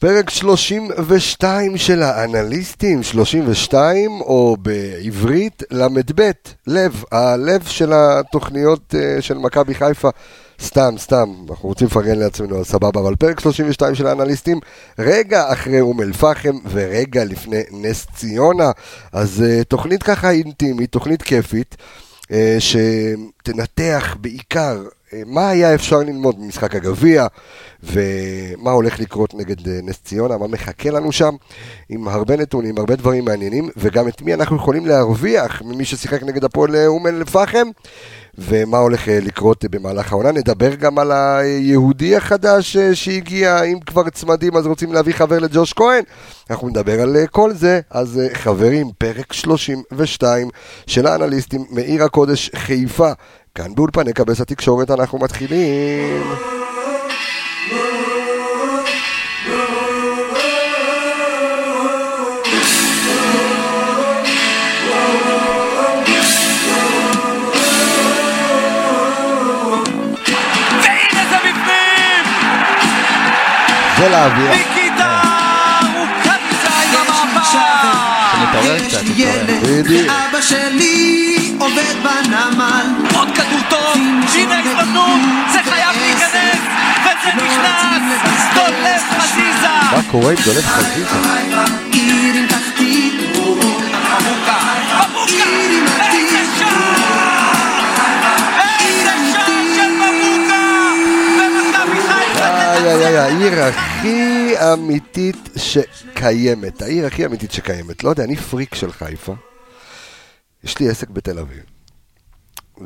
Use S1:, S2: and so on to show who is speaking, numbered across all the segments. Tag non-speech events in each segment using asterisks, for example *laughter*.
S1: פרק 32 של האנליסטים, 32 או בעברית ל"ב, לב, הלב של התוכניות אה, של מכבי חיפה. סתם, סתם, אנחנו רוצים לפרגן לעצמנו, אז סבבה, אבל פרק 32 של האנליסטים, רגע אחרי אום אל-פחם ורגע לפני נס ציונה. אז uh, תוכנית ככה אינטימית, תוכנית כיפית, שתנתח בעיקר אה, מה היה אפשר ללמוד במשחק הגביע, ומה הולך לקרות נגד אה, נס ציונה, מה מחכה לנו שם, עם הרבה נתונים, הרבה דברים מעניינים, וגם את מי אנחנו יכולים להרוויח ממי ששיחק נגד הפועל אה, אום אל-פחם, ומה הולך לקרות במהלך העונה. נדבר גם על היהודי החדש שהגיע, אם כבר צמדים אז רוצים להביא חבר לג'וש כהן. אנחנו נדבר על כל זה, אז חברים, פרק 32 של האנליסטים מעיר הקודש חיפה. כאן באולפני קבס התקשורת אנחנו מתחילים. זה לאוויר.
S2: ניקיטה רוקאביצה עם המעבר.
S3: נתעורר.
S1: בדיוק.
S4: אבא שלי עובד בנמל
S2: עוד כדור טוב, הנה ההזדמנות, זה חייב להיכנס, וזה נכנס, דולף חזיזה.
S1: מה קורה עם דולף חזיזה? איי איי. העיר הכי אמיתית שקיימת, העיר הכי אמיתית שקיימת. לא יודע, אני פריק של חיפה. יש לי עסק בתל אביב.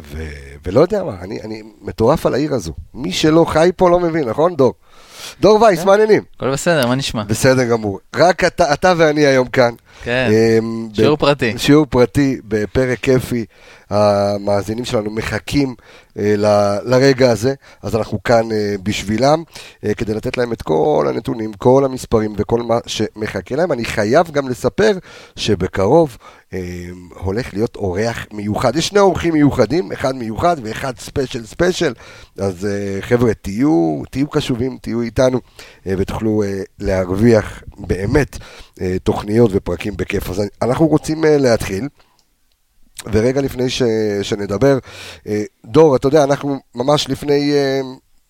S1: ו... ולא יודע מה, אני, אני מטורף על העיר הזו. מי שלא חי פה לא מבין, נכון, דור? דור וייס, מעניינים.
S3: הכל בסדר, מה נשמע?
S1: בסדר גמור. רק אתה, אתה ואני היום כאן.
S3: כן,
S1: ב-
S3: שיעור פרטי.
S1: שיעור פרטי בפרק כיפי. המאזינים שלנו מחכים אה, ל- לרגע הזה, אז אנחנו כאן אה, בשבילם, אה, כדי לתת להם את כל הנתונים, כל המספרים וכל מה שמחכה להם. אני חייב גם לספר שבקרוב הולך להיות אורח מיוחד. יש שני אורחים מיוחדים, אחד מיוחד ואחד special special. אז חבר'ה, תהיו, תהיו קשובים, תהיו איתנו, ותוכלו להרוויח באמת תוכניות ופרקים בכיף. אז אנחנו רוצים להתחיל. ורגע לפני ש, שנדבר, אה, דור, אתה יודע, אנחנו ממש לפני אה,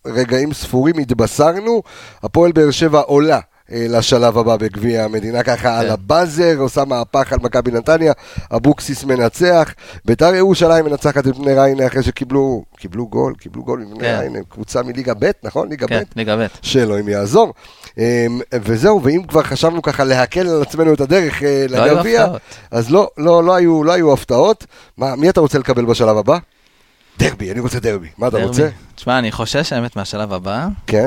S1: רגעים ספורים התבשרנו, הפועל באר שבע עולה. אה, לשלב הבא בגביע המדינה, ככה על הבאזר, עושה מהפך על מכבי נתניה, אבוקסיס מנצח, ביתר ירושלים מנצחת את בני ריינה אחרי שקיבלו, קיבלו גול, קיבלו גול מבני
S3: כן.
S1: ריינה, קבוצה מליגה ב', נכון? ליגה
S3: כן,
S1: ב'?
S3: ליגה ב'.
S1: שאלוהים יעזור. אמ, וזהו, ואם כבר חשבנו ככה להקל על עצמנו את הדרך אה,
S3: לא
S1: לגביע. אז לא, לא, לא היו, לא היו הפתעות. מה, מי אתה רוצה לקבל בשלב הבא? דרבי, אני רוצה דרבי. מה אתה. רוצה?
S3: תשמע, אני חושש האמת מהשלב הבא.
S1: כן?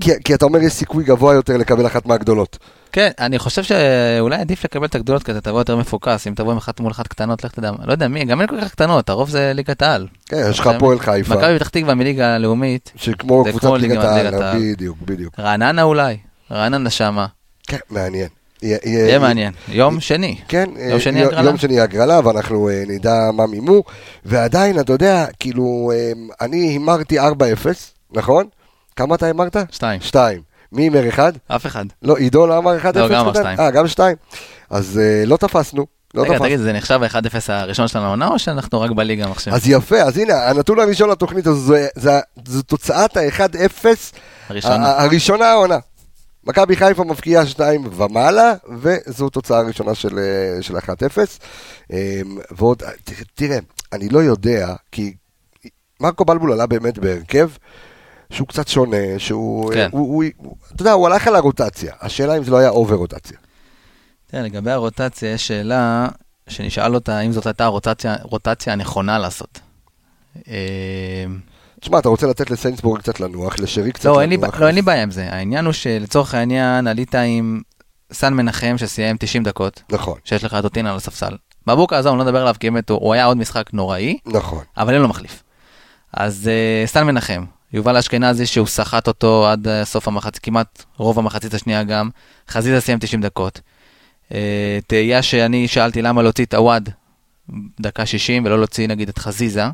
S1: כי, כי אתה אומר יש סיכוי גבוה יותר לקבל אחת מהגדולות.
S3: כן, אני חושב שאולי עדיף לקבל את הגדולות כזה, תבוא יותר מפוקס, אם תבוא עם אחת מול אחת קטנות, לך תדע, לא יודע מי, גם אין כל כך קטנות, הרוב זה ליגת העל.
S1: כן, יש לך הפועל חיפה,
S3: מכבי פתח תקווה מליגה הלאומית,
S1: שכמו קבוצת ליגת העל. בדיוק, בדיוק.
S3: רעננה אולי, רעננה שמה,
S1: כן, מעניין. יהיה-
S3: מעניין. יום שני,
S1: כן,
S3: יום
S1: אה,
S3: שני הגרלה.
S1: יום שני הגרלה, ואנחנו אה, נדע מה מימו. ועדיין, אתה יודע, כאילו, אה, אני הימרתי 4-0, נכון? כמה אתה הימרת?
S3: שתיים,
S1: שתיים. מי הימר אחד?
S3: אף אחד.
S1: לא, עידו לא אמר 1-0?
S3: לא, גם אמר
S1: קודם?
S3: שתיים.
S1: אה, גם שתיים. אז לא תפסנו. לא
S3: רגע. תגיד, זה נחשב ה-1-0 הראשון שלנו העונה, או שאנחנו רק בליגה עכשיו?
S1: אז יפה, אז הנה, הנתון הראשון לתוכנית הזו, זו תוצאת ה-1-0
S3: הראשונה.
S1: ה- הראשונה העונה. מכבי חיפה מבקיעה שניים ומעלה, וזו תוצאה הראשונה של, אה, של 1-0. אה, ועוד, אה, תראה, אני לא יודע, כי מרקו בלבול עלה באמת בהרכב שהוא קצת שונה, שהוא,
S3: כן.
S1: הוא, הוא, הוא, אתה יודע, הוא הלך על הרוטציה. השאלה אם זה לא היה אובר רוטציה.
S3: תראה, לגבי הרוטציה, יש שאלה שנשאל אותה, האם זאת הייתה הרוטציה הרוטציה הנכונה לעשות. אה,
S1: תשמע, אתה רוצה לתת לסיינסבורג קצת לנוח, לשרי קצת
S3: לא,
S1: לנוח.
S3: לא, אין לי בעיה עם זה. העניין הוא שלצורך העניין עלית עם סן מנחם שסיים 90 דקות,
S1: נכון,
S3: שיש לך את אוטינה על הספסל. מבוקה, עזוב, אני לא מדבר עליו כי באמת הוא היה עוד משחק נוראי,
S1: נכון.
S3: אבל אין לו מחליף. אז uh, סן מנחם, יובל אשכנזי שהוא סחט אותו עד uh, סוף המחצית, כמעט רוב המחצית השנייה גם, חזיזה סיים 90 דקות. Uh, תהייה שאני שאלתי למה להוציא את עווד דקה 60 ולא להוציא נגיד את חזיזה,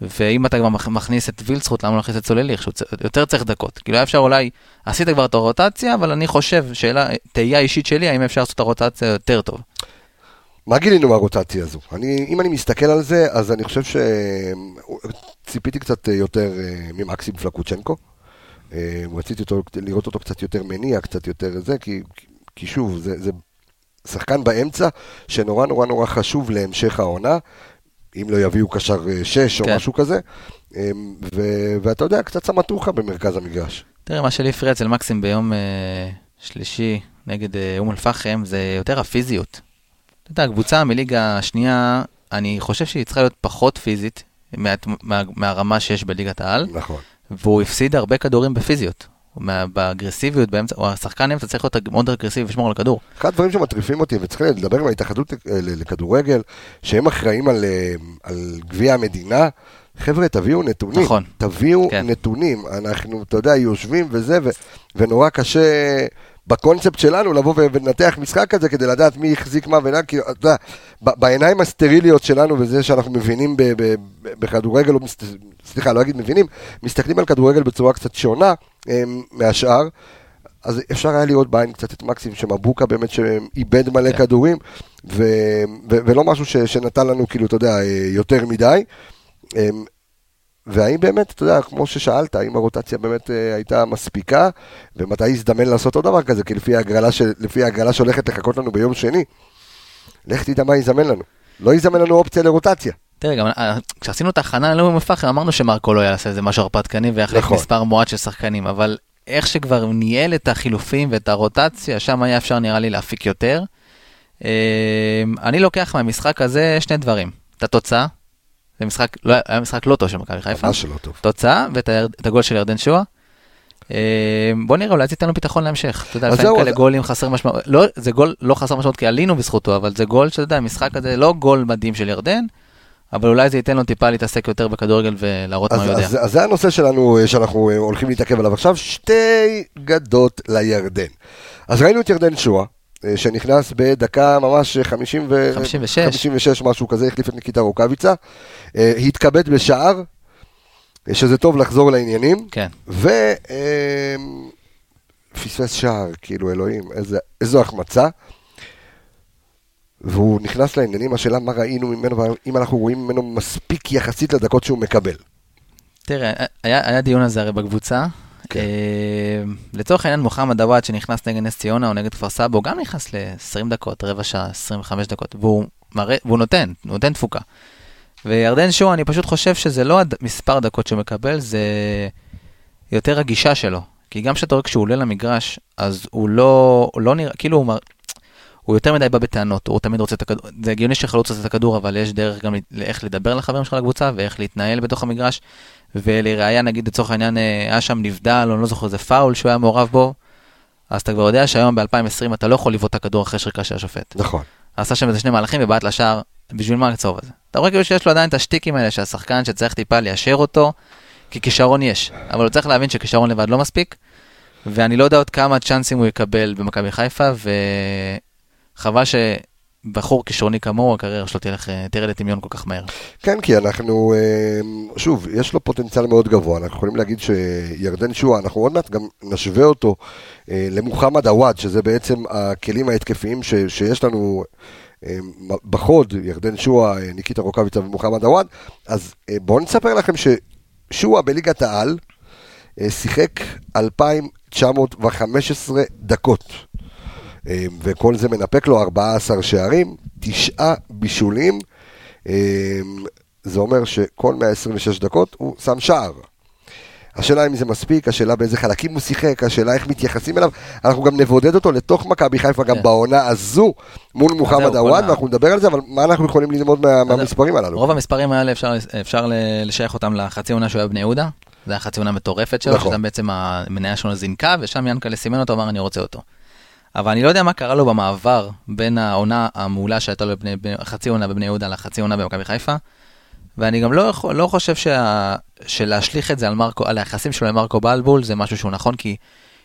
S3: ואם אתה כבר מכ- מכניס את וילצחוט, למה לא להכניס את סולליך, שהוא יותר צריך דקות? כאילו היה אפשר אולי, עשית כבר את הרוטציה, אבל אני חושב, שאלה, תהייה אישית שלי, האם אפשר לעשות את הרוטציה יותר טוב.
S1: מה גילינו מהרוטציה הזו? אני, אם אני מסתכל על זה, אז אני חושב שציפיתי קצת יותר אה, ממקסים פלקוצ'נקו. אה, רציתי אותו, לראות אותו קצת יותר מניע, קצת יותר זה, כי, כי שוב, זה, זה שחקן באמצע שנורא נורא נורא חשוב להמשך העונה, אם לא יביאו קשר אה, שש או
S3: כן.
S1: משהו כזה. אה, ו, ואתה יודע, קצת סמטוחה במרכז המגרש.
S3: תראה, מה שלי הפריע אצל מקסים ביום אה, שלישי נגד אה, אום אל-פחם, זה יותר הפיזיות. אתה יודע, הקבוצה מליגה השנייה, אני חושב שהיא צריכה להיות פחות פיזית מה, מה, מהרמה שיש בליגת העל,
S1: נכון.
S3: והוא הפסיד הרבה כדורים בפיזיות. באגרסיביות באמצע, הוא השחקן אמצע צריך להיות מאוד אגרסיבי ולשמור על הכדור.
S1: אחד הדברים שמטריפים אותי, וצריכים לדבר עם ההתאחדות ל- לכדורגל, שהם אחראים על, אה, על גביע המדינה, חבר'ה, תביאו נתונים.
S3: נכון.
S1: תביאו
S3: כן.
S1: נתונים. אנחנו, אתה יודע, יושבים וזה, ו, ונורא קשה בקונספט שלנו לבוא ולנתח משחק כזה כדי לדעת מי החזיק מה ולמה, כי אתה יודע, בעיניים הסטריליות שלנו וזה שאנחנו מבינים בכדורגל. סליחה, לא אגיד מבינים, מסתכלים על כדורגל בצורה קצת שונה אה, מהשאר. אז אפשר היה לראות בעין קצת את מקסים שמבוקה באמת שאיבד מלא
S3: כן.
S1: כדורים ו, ו, ולא משהו ש, שנתן לנו כאילו אתה יודע אה, יותר מדי. והאם באמת, אתה יודע, כמו ששאלת, האם הרוטציה באמת אה, הייתה מספיקה, ומתי הזדמן לעשות עוד דבר כזה, כי לפי ההגרלה, של, לפי ההגרלה שהולכת לחכות לנו ביום שני, לך תדע מה יזמן לנו. לא יזמן לנו אופציה לרוטציה.
S3: תראה, גם אה, כשעשינו את ההכנה לאום אל-פחם, אמרנו שמרקו לא יעשה איזה משהו הרפתקני ויחליף
S1: נכון.
S3: מספר מועט של שחקנים, אבל איך שכבר ניהל את החילופים ואת הרוטציה, שם היה אפשר נראה לי להפיק יותר. אה, אני לוקח מהמשחק הזה שני דברים, את התוצאה, זה משחק, לא, היה משחק לא טוב של מכבי חיפה,
S1: ממש לא טוב.
S3: תוצאה ואת הגול של ירדן שואה. אה, בוא נראה, אולי זה ייתן לנו פתרון להמשך. אתה יודע, לפעמים כאלה גולים חסר משמעות. לא, זה גול לא חסר משמעות כי עלינו בזכותו, אבל זה גול שאתה יודע, המשחק הזה לא גול מדהים של ירדן, אבל אולי זה ייתן לו טיפה להתעסק יותר בכדורגל ולהראות מה הוא יודע.
S1: אז, אז זה הנושא שלנו, אה, שאנחנו אה, הולכים להתעכב עליו עכשיו, שתי גדות לירדן. אז ראינו את ירדן שואה, אה, שנכנס בדקה ממש 50 ו...
S3: 56.
S1: 56, משהו כזה, החליף את ניקיטה רוקאביצה. אה, התכבד בשער, אה, שזה טוב לחזור לעניינים.
S3: כן.
S1: ופספס שער, כאילו אלוהים, איזה, איזו החמצה. והוא נכנס לעניינים, השאלה מה ראינו ממנו, והאם אנחנו רואים ממנו מספיק יחסית לדקות שהוא מקבל.
S3: תראה, היה, היה דיון על זה הרי בקבוצה.
S1: כן.
S3: אה, לצורך העניין מוחמד עוואד שנכנס נגד נס ציונה או נגד כפר סבא, הוא גם נכנס ל-20 דקות, רבע שעה, 25 דקות, והוא, מראה, והוא נותן, נותן תפוקה. וירדן שואה, אני פשוט חושב שזה לא מספר דקות שהוא מקבל, זה יותר הגישה שלו. כי גם כשאתה רואה כשהוא עולה למגרש, אז הוא לא, הוא לא נראה, כאילו הוא, מר- הוא יותר מדי בא בטענות, הוא תמיד רוצה את הכדור, זה הגיוני שחלוץ רוצה את הכדור, אבל יש דרך גם איך לדבר לחברים שלך לקבוצה, ואיך להתנהל בתוך המגרש. ולראיה, נגיד, לצורך העניין, אה, היה שם נבדל, או אני לא זוכר איזה פאול שהוא היה מעורב בו, אז אתה כבר יודע שהיום ב-2020 אתה לא יכול לבעוט את הכדור אחרי שריקה של השופט.
S1: נכון.
S3: עשה שם איזה שני מהלכים ובעט לשער, בשביל מה הצהוב הזה? אתה רואה כאילו שיש לו עדיין את השטיקים האלה שהשחקן שצריך טיפה ליישר אותו, כי כישרון יש, אבל הוא צריך להבין שכישרון לבד לא מספיק, ואני לא יודע עוד כמה צ'אנסים הוא יקבל במכבי חיפה, וחבל שבחור כישרוני כמוהו, הקריירה שלו תלך, אה, תרד לטמיון כל כך מהר.
S1: כן, כי אנחנו, אה, שוב, יש לו פוטנציאל מאוד גבוה, אנחנו יכולים להגיד שירדן שואה, אנחנו עוד מעט גם נשווה אותו אה, למוחמד עוואד, שזה בעצם הכלים ההתקפיים ש, שיש לנו אה, בחוד, ירדן שואה, אה, ניקיטה רוקאביצה ומוחמד עוואד, אז בואו נספר לכם ששואה בליגת העל שיחק 2,915 דקות. אה, וכל זה מנפק לו 14 שערים, תשעה בישולים. אה, זה אומר שכל 126 דקות הוא שם שער. השאלה אם זה מספיק, השאלה באיזה חלקים הוא שיחק, השאלה איך מתייחסים אליו. אנחנו גם נבודד אותו לתוך מכבי חיפה גם
S3: כן.
S1: בעונה הזו מול מוחמד עוואד, ואנחנו נדבר על זה, אבל מה אנחנו יכולים ללמוד מה- מהמספרים הללו?
S3: רוב המספרים האלה אפשר, אפשר לשייך אותם לחצי עונה שהוא היה בבני יהודה. זה היה חצי עונה מטורפת שלו,
S1: נכון.
S3: ששם בעצם המניה שלו זינקה, ושם ינקלה סימן אותו, אמר אני רוצה אותו. אבל אני לא יודע מה קרה לו במעבר בין העונה המעולה שהייתה לו בבני, חצי עונה בבני יהודה לחצי עונה במכבי חיפה. ואני גם לא, לא חושב שה, שלהשליך את זה על, מרקו, על היחסים שלו עם מרקו בלבול זה משהו שהוא נכון, כי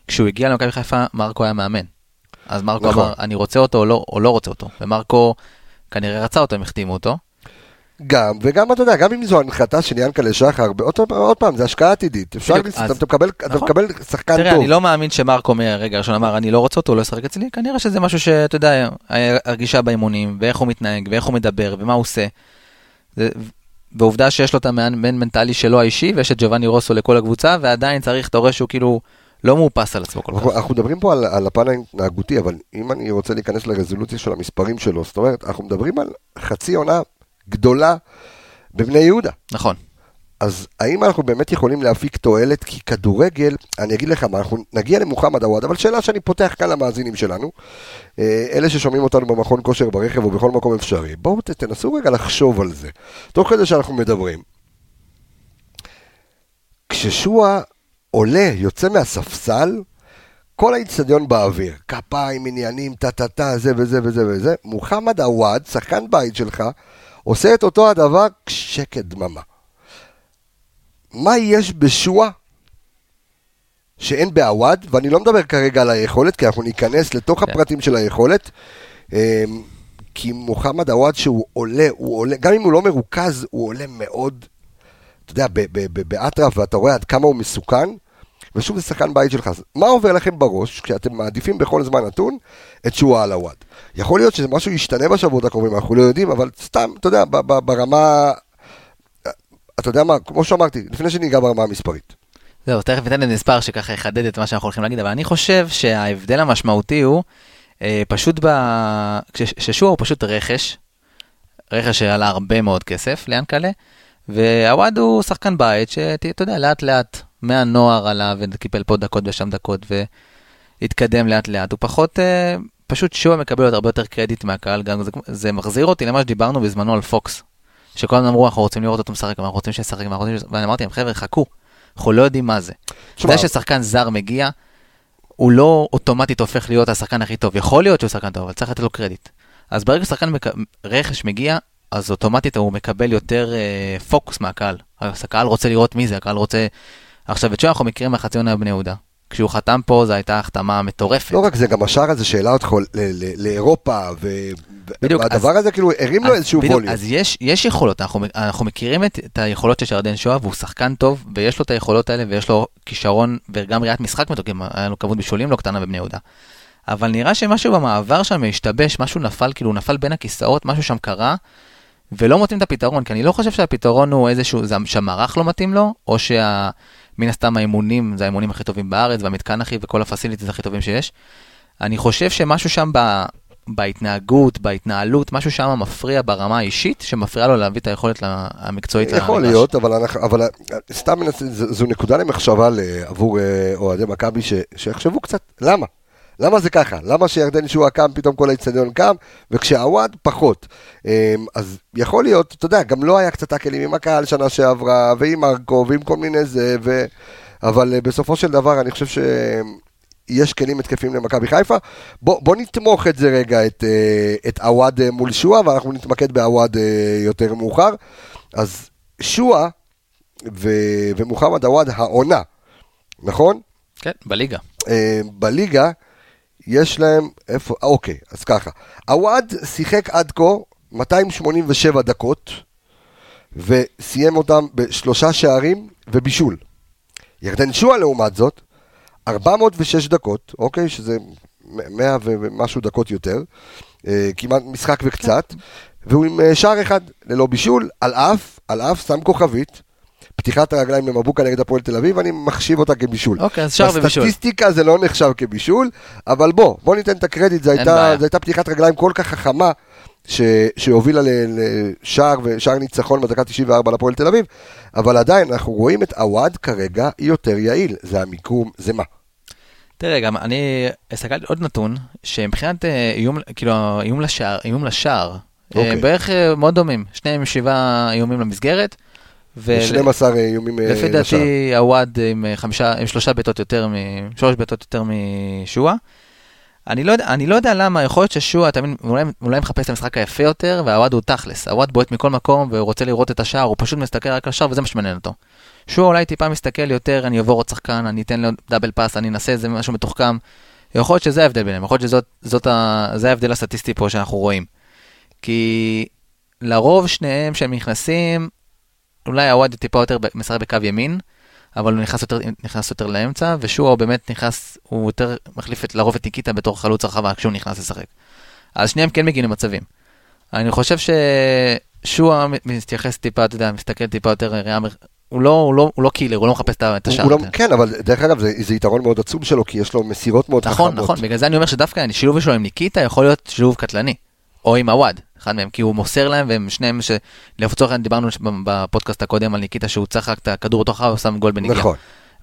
S3: כשהוא הגיע למכבי חיפה, מרקו היה מאמן. אז מרקו
S1: נכון.
S3: אמר, אני רוצה אותו או לא, או לא רוצה אותו. ומרקו כנראה רצה אותו, הם החתימו אותו.
S1: גם, וגם אתה יודע, גם אם זו הנחתה של ינקלה שחר, עוד, עוד פעם, זה השקעה עתידית. אפשר,
S3: אז-
S1: אתה, מקבל,
S3: נכון.
S1: שחקן
S3: תראה,
S1: טוב.
S3: אני לא מאמין שמרקו מהרגע הראשון אמר, אני לא רוצה אותו, הוא לא ישחק אצלי, כנראה שזה משהו שאתה יודע, הרגישה באימונים, ואיך הוא מתנהג, ואיך הוא מדבר, ומה הוא עושה. ועובדה שיש לו את המאמן מנטלי שלו האישי, ויש את ג'ובאני רוסו לכל הקבוצה, ועדיין צריך, אתה רואה שהוא כאילו לא מאופס על עצמו כל כך.
S1: אנחנו מדברים פה על, על הפן ההתנהגותי, אבל אם אני רוצה להיכנס לרזולוציה של המספרים שלו, זאת אומרת, אנחנו מדברים על חצי עונה גדולה בבני יהודה.
S3: נכון.
S1: אז האם אנחנו באמת יכולים להפיק תועלת? כי כדורגל, אני אגיד לך מה, אנחנו נגיע למוחמד עוואד, אבל שאלה שאני פותח כאן למאזינים שלנו, אה, אלה ששומעים אותנו במכון כושר ברכב או בכל מקום אפשרי, בואו תנסו רגע לחשוב על זה. תוך כדי שאנחנו מדברים, כששועה עולה, יוצא מהספסל, כל האיצטדיון באוויר, כפיים, עניינים, טה-טה-טה, זה וזה וזה וזה, מוחמד עוואד, שחקן בית שלך, עושה את אותו הדבר, שקט דממה. מה יש בשועה שאין בעווד, ואני לא מדבר כרגע על היכולת, כי אנחנו ניכנס לתוך
S3: כן.
S1: הפרטים של היכולת, אמ, כי מוחמד עווד שהוא עולה, הוא עולה, גם אם הוא לא מרוכז, הוא עולה מאוד, אתה יודע, באטרף, ואתה רואה עד כמה הוא מסוכן, ושוב זה שחקן בית שלך. מה עובר לכם בראש כשאתם מעדיפים בכל זמן נתון את שועה על עווד? יכול להיות שזה משהו ישתנה בשבועות הקרובים, אנחנו לא יודעים, אבל סתם, אתה יודע, ברמה... אתה יודע מה, כמו שאמרתי, לפני שניגע ברמה המספרית.
S3: זהו, תכף ניתן את מספר שככה יחדד את מה שאנחנו הולכים להגיד, אבל אני חושב שההבדל המשמעותי הוא אה, פשוט ב... ששועה הוא פשוט רכש, רכש שעלה הרבה מאוד כסף ליאנקלה, ועווד הוא שחקן בית שאתה יודע, לאט לאט מהנוער עלה וקיבל פה דקות ושם דקות והתקדם לאט לאט, הוא פחות, אה, פשוט שועה מקבל הרבה יותר קרדיט מהקהל, גם זה, זה מחזיר אותי למה שדיברנו בזמנו על פוקס, שכל הזמן אמרו אנחנו רוצים לראות אותו משחק, אנחנו רוצים שישחק, אנחנו רוצים שישחק", ואני אמרתי להם חבר'ה חכו, אנחנו לא יודעים מה זה. זה ששחקן זר מגיע, הוא לא אוטומטית הופך להיות השחקן הכי טוב. יכול להיות שהוא שחקן טוב, אבל צריך לתת לו קרדיט. אז ברגע ששחקן מק... רכש מגיע, אז אוטומטית הוא מקבל יותר אה, פוקוס מהקהל. אז הקהל רוצה לראות מי זה, הקהל רוצה... עכשיו, את שו אנחנו מכירים מהחצי עונה בבני יהודה. כשהוא חתם פה, זו הייתה החתמה מטורפת.
S1: לא רק זה, גם השער הזה שהעלה אותך לאירופה, ו-
S3: בדיוק,
S1: והדבר
S3: אז-
S1: הזה כאילו הרים לו איזשהו
S3: בדיוק,
S1: ווליום.
S3: אז יש, יש יכולות, אנחנו, אנחנו מכירים את, את היכולות של ירדן שואה, והוא שחקן טוב, ויש לו את היכולות האלה, ויש לו כישרון, וגם ראיית משחק מתוקים, היה לו כמות בישולים לא קטנה בבני יהודה. אבל נראה שמשהו במעבר שם השתבש, משהו נפל, כאילו הוא נפל בין הכיסאות, משהו שם קרה, ולא מוצאים את הפתרון, כי אני לא חושב שהפתרון הוא איזשהו, שהמערך לא מתאים לו, או שמן הסתם האימונים, זה האימונים הכי טובים בארץ, והמתקן הכי, וכל הפסיליטיז הכי טובים שיש. אני חושב שמשהו שם ב, בהתנהגות, בהתנהלות, משהו שם מפריע ברמה האישית, שמפריע לו להביא את היכולת המקצועית
S1: יכול
S3: למגרש.
S1: להיות, אבל, אנחנו, אבל סתם זו, זו נקודה למחשבה עבור אה, אוהדי מכבי, שיחשבו קצת, למה? למה זה ככה? למה שירדן שועה קם, פתאום כל האיצטדיון קם, וכשהוואד פחות. אה, אז יכול להיות, אתה יודע, גם לא היה קצת הכלים עם הקהל שנה שעברה, ועם מרקו, ועם כל מיני זה, ו... אבל אה, בסופו של דבר, אני חושב ש... יש כלים התקפיים למכבי חיפה. בוא, בוא נתמוך את זה רגע, את, אה, את עווד אה, מול שועה, ואנחנו נתמקד בעווד יותר מאוחר. אז שועה ו- ומוחמד עווד העונה, נכון?
S3: כן, בליגה.
S1: אה, בליגה יש להם, איפה, אה, אוקיי, אז ככה. עווד שיחק עד כה 287 דקות, וסיים אותם בשלושה שערים ובישול. ירדן שועה לעומת זאת, 406 דקות, אוקיי, שזה 100 ומשהו דקות יותר, אה, כמעט משחק וקצת, והוא עם אה, שער אחד ללא בישול, על אף, על אף, שם כוכבית, פתיחת הרגליים למבוקה נגד הפועל תל אביב, אני מחשיב אותה כבישול.
S3: אוקיי, אז שער ובישול.
S1: בסטטיסטיקה זה לא נחשב כבישול, אבל בוא, בוא ניתן את הקרדיט, זו הייתה, הייתה פתיחת רגליים כל כך חכמה, ש, שהובילה לשער ושער ניצחון בדקה 94 לפועל תל אביב, אבל עדיין אנחנו רואים את עווד כרגע יותר יעיל, זה המיקום, זה מה?
S3: תראה, גם אני הסתכלתי עוד נתון, שמבחינת אה, איום, כאילו, איום לשער, איום לשער, אה,
S1: אוקיי.
S3: בערך אה, מאוד דומים, שניהם שבעה איומים למסגרת. ו-
S1: 12 איומים אה,
S3: לפי
S1: לשער.
S3: דעתי הוואד עם, אה, חמישה, עם שלושה בעיטות יותר, מ- שלוש בעיטות יותר משועה. אני לא, אני לא יודע למה, יכול להיות ששועה תמיד אולי, אולי מחפש את המשחק היפה יותר, והוואד הוא תכלס. הוואד בועט מכל מקום והוא רוצה לראות את השער, הוא פשוט מסתכל רק על השער וזה מה שמעניין אותו. שועה אולי טיפה מסתכל יותר, אני אעבור עוד שחקן, אני אתן לו דאבל פאס, אני אנסה איזה משהו מתוחכם. יכול להיות שזה ההבדל ביניהם, יכול להיות שזה ההבדל הסטטיסטי פה שאנחנו רואים. כי לרוב שניהם שהם נכנסים, אולי הוואד טיפה יותר משחק בקו ימין, אבל הוא נכנס יותר, נכנס יותר לאמצע, ושועה באמת נכנס, הוא יותר מחליף את, לרוב את ניקיטה בתור חלוץ הרחבה כשהוא נכנס לשחק. אז שניהם כן מגיעים למצבים. אני חושב ששועה מתייחס טיפה, אתה יודע, מסתכל טיפה יותר ראייה, מר- הוא לא, הוא לא, הוא לא קילר, הוא לא מחפש את
S1: הוא-
S3: השער.
S1: הוא לא- כן, אבל דרך אגב, זה זה יתרון מאוד עצום שלו, כי יש לו מסירות מאוד חכמות.
S3: נכון, נכון, בגלל זה אני אומר שדווקא השילוב שלו עם ניקיטה יכול להיות שילוב קטלני. או עם הוואד, אחד מהם, כי הוא מוסר להם, והם שניהם, ש... לצורך העניין דיברנו בפודקאסט הקודם על ניקיטה, שהוא צריך רק את הכדור הרחבה, הוא שם גול בנגיעה.
S1: נכון.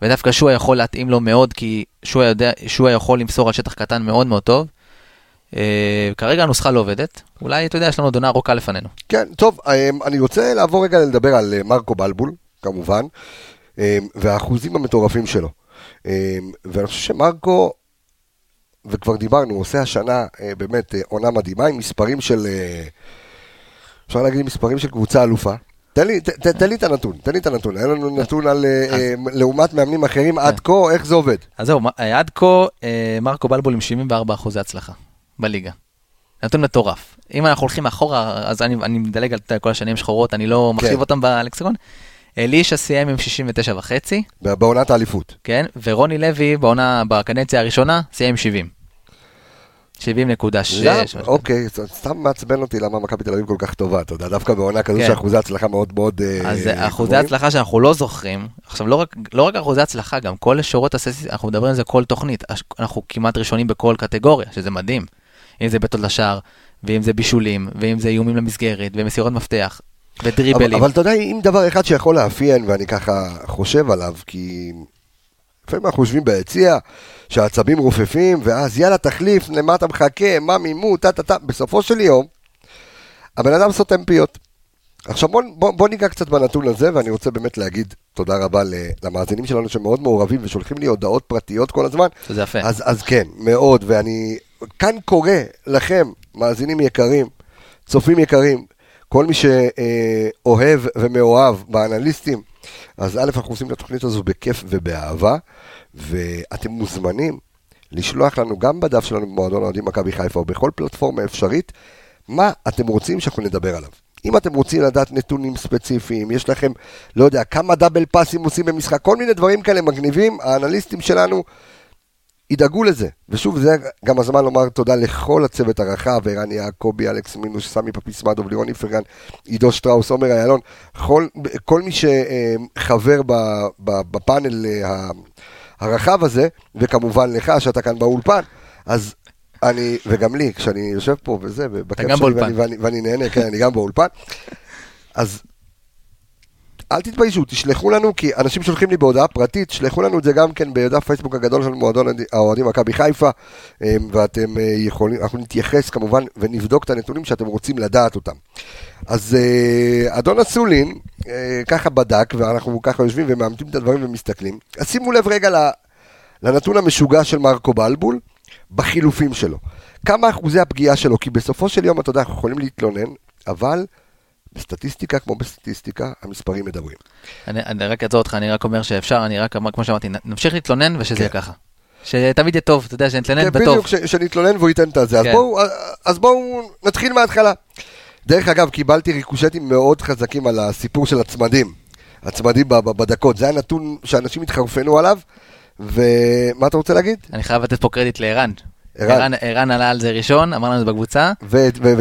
S3: ודווקא שועה יכול להתאים לו מאוד, כי שועה יודע, שועה יכול למסור על שטח קטן מאוד מאוד טוב. אה, כרגע הנוסחה לא עובדת, אולי, אתה יודע, יש לנו עוד עונה ארוכה לפנינו.
S1: כן, טוב, אמ, אני רוצה לעבור רגע לדבר על אה, מרקו בלבול, כמובן, אמ, והאחוזים המטורפים שלו. ואני חושב שמרקו, וכבר דיברנו, הוא עושה השנה אה, באמת אה, עונה מדהימה עם מספרים של, אה, אפשר להגיד מספרים של קבוצה אלופה. תן לי, ת, ת, תן לי את הנתון, תן לי את הנתון, אין לנו נתון על,
S3: אז-
S1: לעומת מאמנים אחרים עד כה, איך זה עובד?
S3: אז זהו, עד כה, מרקו בלבול עם 74 אחוזי הצלחה בליגה. נתון מטורף. אם אנחנו הולכים אחורה, אז אני, אני מדלג על כל השנים שחורות, אני לא מחשיב אותם באלכסיקון. אלישע סיים עם 69 וחצי,
S1: בעונת האליפות.
S3: כן, ורוני לוי בעונה, בקדנציה הראשונה, סיים עם 70. 70.6.
S1: למה?
S3: משהו כזה.
S1: אוקיי, סתם מעצבן אותי למה מכבי תל אביב כל כך טובה, אתה יודע, דווקא בעונה כזו
S3: כן.
S1: שאחוזי הצלחה מאוד מאוד אה,
S3: אז אה, אחוזי. הצלחה שאנחנו לא זוכרים, עכשיו לא רק, לא רק אחוזי הצלחה, גם כל שורות הססי, אנחנו מדברים על זה כל תוכנית, אנחנו כמעט ראשונים בכל קטגוריה, שזה מדהים. אם זה בעיטות לשער, ואם זה בישולים, ואם זה איומים למסגרת, ומסירות מפתח, ודריבלים.
S1: אבל, אבל אתה יודע, אם דבר אחד שיכול לאפיין, ואני ככה חושב עליו, כי לפעמים אנחנו יושבים ביציע, שהעצבים רופפים, ואז יאללה תחליף, למה אתה מחכה, מה מימו, טה טה טה, בסופו של יום, הבן אדם סותם פיות. עכשיו בוא, בוא, בוא ניגע קצת בנתון הזה, ואני רוצה באמת להגיד תודה רבה למאזינים שלנו שמאוד מעורבים ושולחים לי הודעות פרטיות כל הזמן.
S3: שזה יפה.
S1: אז, אז כן, מאוד, ואני כאן קורא לכם, מאזינים יקרים, צופים יקרים, כל מי שאוהב ומאוהב באנליסטים, אז א', אנחנו עושים את התוכנית הזו בכיף ובאהבה, ואתם מוזמנים לשלוח לנו גם בדף שלנו במועדון אוהדים מכבי חיפה או בכל פלטפורמה אפשרית, מה אתם רוצים שאנחנו נדבר עליו. אם אתם רוצים לדעת נתונים ספציפיים, יש לכם, לא יודע, כמה דאבל פאסים עושים במשחק, כל מיני דברים כאלה מגניבים, האנליסטים שלנו ידאגו לזה. ושוב, זה גם הזמן לומר תודה לכל הצוות הרחב, ערן יעקבי, אלכס מינוס, סמי פפיסמדוב, לירון איפרגן, עידו שטראוס, עומר איילון, כל, כל מי שחבר ב, בפאנל אה, הרחב הזה, וכמובן לך שאתה כאן באולפן, אז אני, וגם לי, כשאני יושב פה וזה, בכיף
S3: גם
S1: שלי. ואני, ואני, ואני נהנה, כן, אני גם באולפן, אז אל תתביישו, תשלחו לנו, כי אנשים שולחים לי בהודעה פרטית, שלחו לנו את זה גם כן בדף פייסבוק הגדול של מועדון האוהדים מכבי חיפה, אה, ואתם אה, יכולים, אנחנו נתייחס כמובן ונבדוק את הנתונים שאתם רוצים לדעת אותם. אז אה, אדון אסולין, אה, ככה בדק, ואנחנו ככה יושבים ומאמתים את הדברים ומסתכלים. אז שימו לב רגע לנתון המשוגע של מרקו בלבול, בחילופים שלו. כמה אחוזי הפגיעה שלו, כי בסופו של יום, אתה יודע, אנחנו יכולים להתלונן, אבל בסטטיסטיקה כמו בסטטיסטיקה, המספרים מדברים.
S3: אני, אני רק אעצור אותך, אני רק אומר שאפשר, אני רק, כמו שאמרתי, נמשיך להתלונן ושזה
S1: כן.
S3: יהיה ככה. שתמיד יהיה טוב, אתה יודע, שנתלונן
S1: כן,
S3: בטוב.
S1: בדיוק, ש- שנתלונן והוא ייתן את. אז
S3: כן.
S1: בואו, אז בואו נתחיל מההתחלה. דרך אגב, קיבלתי ריקושטים מאוד חזקים על הסיפור של הצמדים. הצמדים בדקות. זה היה נתון שאנשים התחרפנו עליו, ומה אתה רוצה להגיד?
S3: אני חייב לתת פה קרדיט לערן.
S1: ערן.
S3: עלה על זה ראשון, אמר לנו את זה בקבוצה,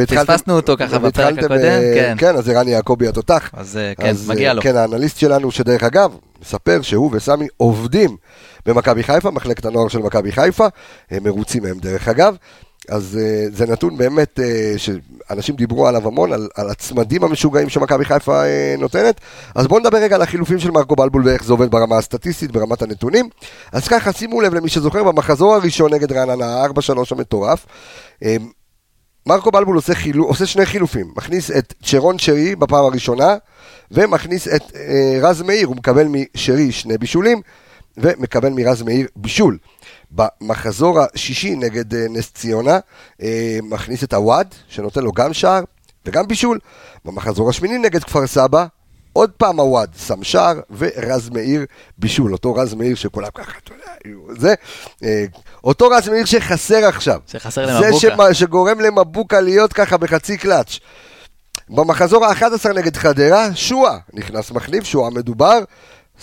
S3: פספסנו אותו ככה בפרק הקודם,
S1: אה,
S3: כן.
S1: כן, אז ערן יעקבי התותח.
S3: אז אה, כן,
S1: אז,
S3: מגיע
S1: אה,
S3: לו.
S1: כן, האנליסט שלנו, שדרך אגב, מספר שהוא וסמי עובדים במכבי חיפה, מחלקת הנוער של מכבי חיפה, הם מרוצים מהם דרך אגב. אז אה, זה נתון באמת אה, שאנשים דיברו עליו המון, על, על הצמדים המשוגעים שמכבי חיפה אה, נותנת. אז בואו נדבר רגע על החילופים של מרקו בלבול ואיך זה עובד ברמה הסטטיסטית, ברמת הנתונים. אז ככה, שימו לב למי שזוכר, במחזור הראשון נגד רעננה, ה-4-3 המטורף, מרקו בלבול עושה, חילו, עושה שני חילופים, מכניס את צ'רון שרי בפעם הראשונה, ומכניס את אה, רז מאיר, הוא מקבל משרי שני בישולים, ומקבל מרז מאיר בישול. במחזור השישי נגד אה, נס ציונה, אה, מכניס את הוואד, שנותן לו גם שער וגם בישול. במחזור השמיני נגד כפר סבא, עוד פעם הוואד שם שער, ורז מאיר בישול. אותו רז מאיר שכולם ככה, אתה יודע, זה, אה, אותו רז מאיר שחסר עכשיו.
S3: שחסר
S1: זה
S3: למבוקה.
S1: שמה- שגורם למבוקה להיות ככה בחצי קלאץ'. במחזור ה-11 נגד חדרה, שועה נכנס מחליף, שועה מדובר,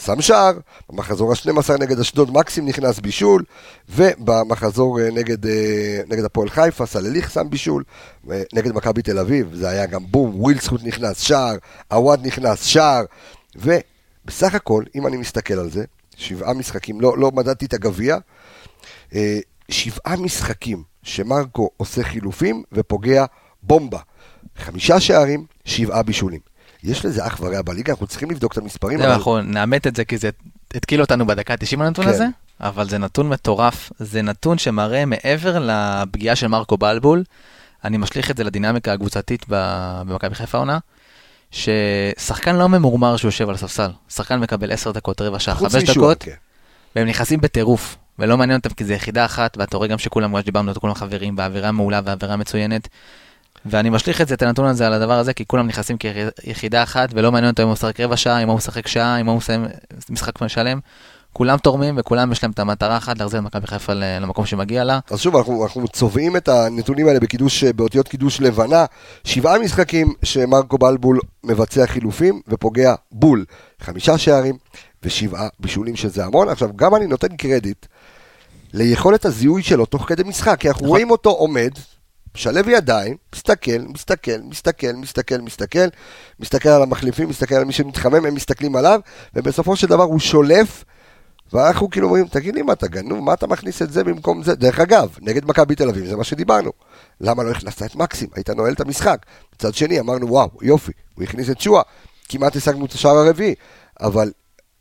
S1: שם שער. במחזור ה-12 נגד אשדוד, מקסים נכנס בישול. ובמחזור אה, נגד, אה, נגד הפועל חיפה, סלליך שם בישול. אה, נגד מכבי תל אביב, זה היה גם בום, ווילסקוט נכנס, שער, עווד נכנס, שער. ובסך הכל, אם אני מסתכל על זה, שבעה משחקים, לא, לא מדדתי את הגביע, שבעה משחקים שמרקו עושה חילופים ופוגע בומבה. חמישה שערים, שבעה בישולים. יש לזה אח ורע בליגה, אנחנו צריכים לבדוק את המספרים. אבל-
S3: אנחנו נאמת את זה כי זה התקיל אותנו בדקה ה-90 הנתון
S1: כן.
S3: הזה, אבל זה נתון מטורף, זה נתון שמראה מעבר לפגיעה של מרקו בלבול, אני משליך את זה לדינמיקה הקבוצתית במכבי חיפה העונה, ששחקן לא ממורמר שהוא יושב על הספסל, שחקן מקבל 10 דקות, רבע שעה,
S1: חוץ
S3: 5
S1: משועה,
S3: דקות,
S1: כן.
S3: והם נכנסים בטירוף, ולא מעניין אותם כי זה יחידה אחת, ואתה רואה גם שכולם, כמו שדיברנו, כולם חברים, באווירה מעולה והאווירה מצוינת. ואני משליך את זה, את הנתון הזה על הדבר הזה, כי כולם נכנסים כיחידה אחת, ולא מעניין אותם אם הוא משחק רבע שעה, אם הוא משחק שעה, אם הוא מסיים משחק שלם. כולם תורמים וכולם יש להם את המטרה אחת, להחזיר את מכבי חיפה למקום שמגיע לה.
S1: אז שוב, אנחנו, אנחנו צובעים את הנתונים האלה בקידוש, באותיות קידוש לבנה. שבעה משחקים שמרקו בלבול מבצע חילופים ופוגע בול. חמישה שערים ושבעה בישולים שזה המון. עכשיו, גם אני נותן קרדיט ליכולת הזיהוי שלו תוך כדי משחק, כי אנחנו
S3: נכון.
S1: רואים אותו עומד, שלב ידיים, מסתכל, מסתכל, מסתכל, מסתכל, מסתכל, מסתכל על המחליפים, מסתכל על מי שמתחמם, הם מסתכלים עליו, ובסופו של דבר הוא שולף ואנחנו כאילו אומרים, תגיד לי מה אתה גנוב, מה אתה מכניס את זה במקום זה? דרך אגב, נגד מכבי תל אביב, זה מה שדיברנו. למה לא הכנסת את מקסים? היית נועל את המשחק. מצד שני, אמרנו, וואו, יופי, הוא הכניס את שועה, כמעט השגנו את השער הרביעי, אבל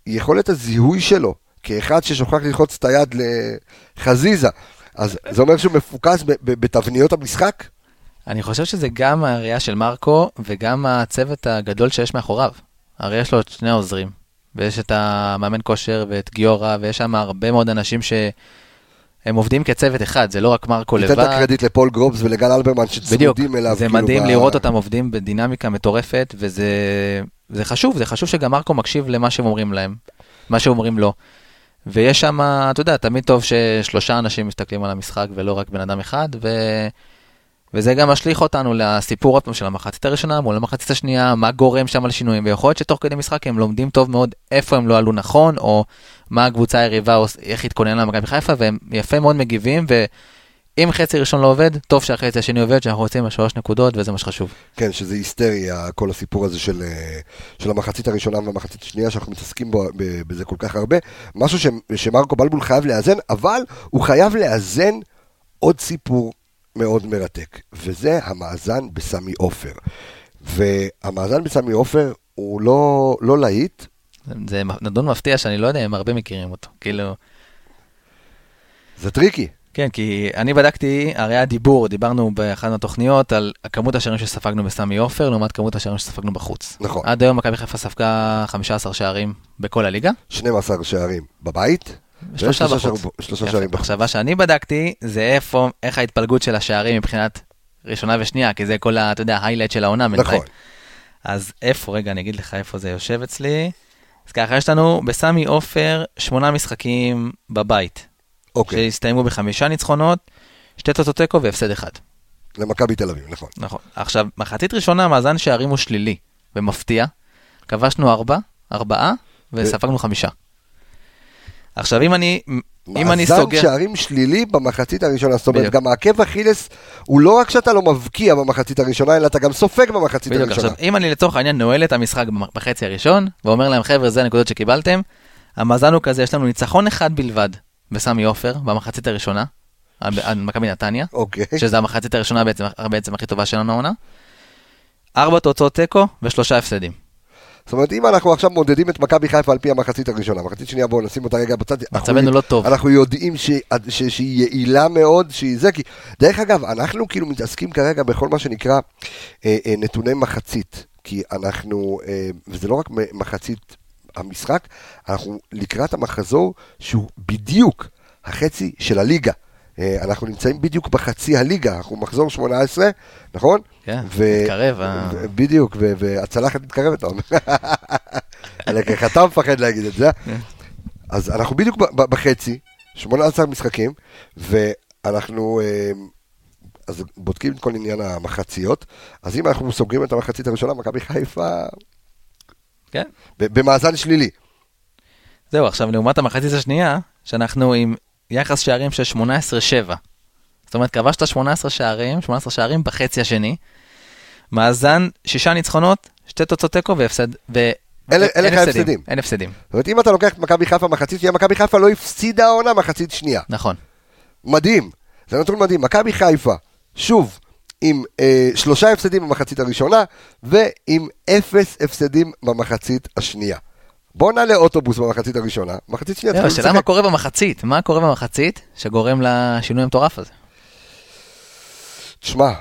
S1: יכולת הזיהוי שלו, כאחד ששוכח ללחוץ את היד לחזיזה, אז זה אומר שהוא מפוקס בתבניות המשחק?
S3: אני חושב שזה גם הראייה של מרקו וגם הצוות הגדול שיש מאחוריו. הרי יש לו את שני העוזרים, ויש את המאמן כושר ואת גיורא, ויש שם הרבה מאוד אנשים שהם עובדים כצוות אחד, זה לא רק מרקו
S1: ניתן את
S3: לבד.
S1: הקרדיט לפול גרובס ולגל אלברמן
S3: בדיוק,
S1: שצמודים אליו.
S3: זה
S1: כאילו,
S3: מדהים
S1: ב-
S3: לראות אותם עובדים בדינמיקה מטורפת, וזה זה חשוב, זה חשוב שגם מרקו מקשיב למה שהם אומרים להם, מה שהם אומרים לו. ויש שם, אתה יודע, תמיד טוב ששלושה אנשים מסתכלים על המשחק ולא רק בן אדם אחד, ו... וזה גם משליך אותנו לסיפור עוד פעם של המחצית הראשונה מול המחצית השנייה, מה גורם שם לשינויים, ויכול להיות שתוך כדי משחק הם לומדים טוב מאוד איפה הם לא עלו נכון, או מה הקבוצה היריבה, או איך התכונן למכבי חיפה, והם יפה מאוד מגיבים, ואם חצי ראשון לא עובד, טוב שהחצי השני עובד, שאנחנו יוצאים על שלוש נקודות, וזה מה שחשוב.
S1: כן, שזה היסטריה, כל הסיפור הזה של, אה, של המחצית הראשונה והמחצית השנייה, שאנחנו מתעסקים בו, בזה כל כך הרבה. משהו ש, שמרקו בלבול חייב לאזן, אבל הוא חייב לאזן עוד סיפור מאוד מרתק, וזה המאזן בסמי עופר. והמאזן בסמי עופר הוא לא, לא להיט,
S3: זה נתון מפתיע שאני לא יודע אם הרבה מכירים אותו. כאילו,
S1: זה טריקי.
S3: כן, כי אני בדקתי, הרי היה דיבור, דיברנו באחת מהתוכניות על כמות השערים שספגנו בסמי עופר לעומת כמות השערים שספגנו בחוץ.
S1: נכון.
S3: עד היום מכבי חיפה ספגה 15 שערים בכל הליגה,
S1: 12 שערים בבית,
S3: ושלושה בחוץ.
S1: שלושה. שערים בחוץ.
S3: עכשיו, מה שאני בדקתי, זה איפה, איך ההתפלגות של השערים מבחינת ראשונה ושנייה, כי זה כל ה... אתה יודע, ההיילייט של העונה.
S1: נכון.
S3: אז איפה, רגע, אני אגיד לך איפה זה יושב אצלי. אז ככה, יש לנו בסמי עופר שמונה משחקים בבית,
S1: אוקיי,
S3: שהסתיימו בחמישה ניצחונות, שתי תוצאות תיקו והפסד אחד.
S1: למכבי תל אביב, נכון.
S3: נכון. עכשיו, מחצית ראשונה, מאזן שערים הוא שלילי, ומפתיע. כבשנו ארבע, ארבעה, וספגנו חמישה. עכשיו, אם אני, אם אני
S1: מאזן
S3: סוגר...
S1: שערים שלילי במחצית הראשונה, זאת אומרת. גם העקב אכילס הוא לא רק שאתה לא מבקיע במחצית הראשונה, אלא אתה גם סופג במחצית
S3: בדיוק,
S1: הראשונה.
S3: עכשיו, אם אני לצורך העניין נועל את המשחק בחצי הראשון, ואומר להם, חבר'ה, זה הנקודות שקיבלתם, המאזן הוא כזה, יש לנו ניצחון אחד בלבד בסמי עופר, במחצית הראשונה, על מכבי נתניה,
S1: אוקיי,
S3: שזה המחצית הראשונה בעצם, בעצם הכי טובה שלנו העונה. ארבע תוצאות תיקו ושלושה הפסדים.
S1: זאת אומרת, אם אנחנו עכשיו מודדים את מכבי חיפה על פי המחצית הראשונה, מחצית שנייה בואו נשים אותה רגע בצד. אנחנו-
S3: מצבנו לא טוב.
S1: אנחנו יודעים שהיא- ש- שהיא יעילה מאוד, שהיא זה, כי דרך אגב, אנחנו כאילו מתעסקים כרגע בכל מה שנקרא אה, אה, נתוני מחצית, כי אנחנו, אה, וזה לא רק מחצית המשחק, אנחנו לקראת המחזור שהוא בדיוק החצי של הליגה. אה, אנחנו נמצאים בדיוק בחצי הליגה, אנחנו מחזור 18, נכון?
S3: כן,
S1: ו-
S3: מתקרב.
S1: ו- בדיוק, ו- והצלחת מתקרבת, אתה אומר. *laughs* איך אתה מפחד להגיד את זה.
S3: כן.
S1: אז אנחנו בדיוק בחצי, 18 משחקים, ואנחנו... אה, אז בודקים את כל עניין המחציות. אז אם אנחנו סוגרים את המחצית הראשונה, מכבי חיפה
S3: כן.
S1: במאזן שלילי.
S3: זהו, עכשיו לעומת המחצית השנייה, שאנחנו עם יחס שערים של 18-7. זאת אומרת, כבשת 18 שערים, 18 שערים בחצי השני. מאזן, שישה ניצחונות, שתי תוצאות תיקו והפסד, ו... אין
S1: לך
S3: הפסדים,
S1: ההפסדים.
S3: אין הפסדים,
S1: זאת אומרת, אם אתה לוקח את מכבי חיפה מחצית שנייה, מכבי חיפה לא הפסידה העונה מחצית שנייה.
S3: נכון.
S1: מדהים, זה נתון מדהים. מכבי חיפה, שוב, עם אה, שלושה הפסדים במחצית הראשונה, ועם אפס הפסדים במחצית השנייה. בוא נעלה אוטובוס במחצית הראשונה, מחצית שנייה
S3: זהו,
S1: צריכים
S3: השאלה מה
S1: לשחק.
S3: קורה במחצית, מה קורה במחצית שגורם לשינוי המטורף הזה.
S1: תשמע,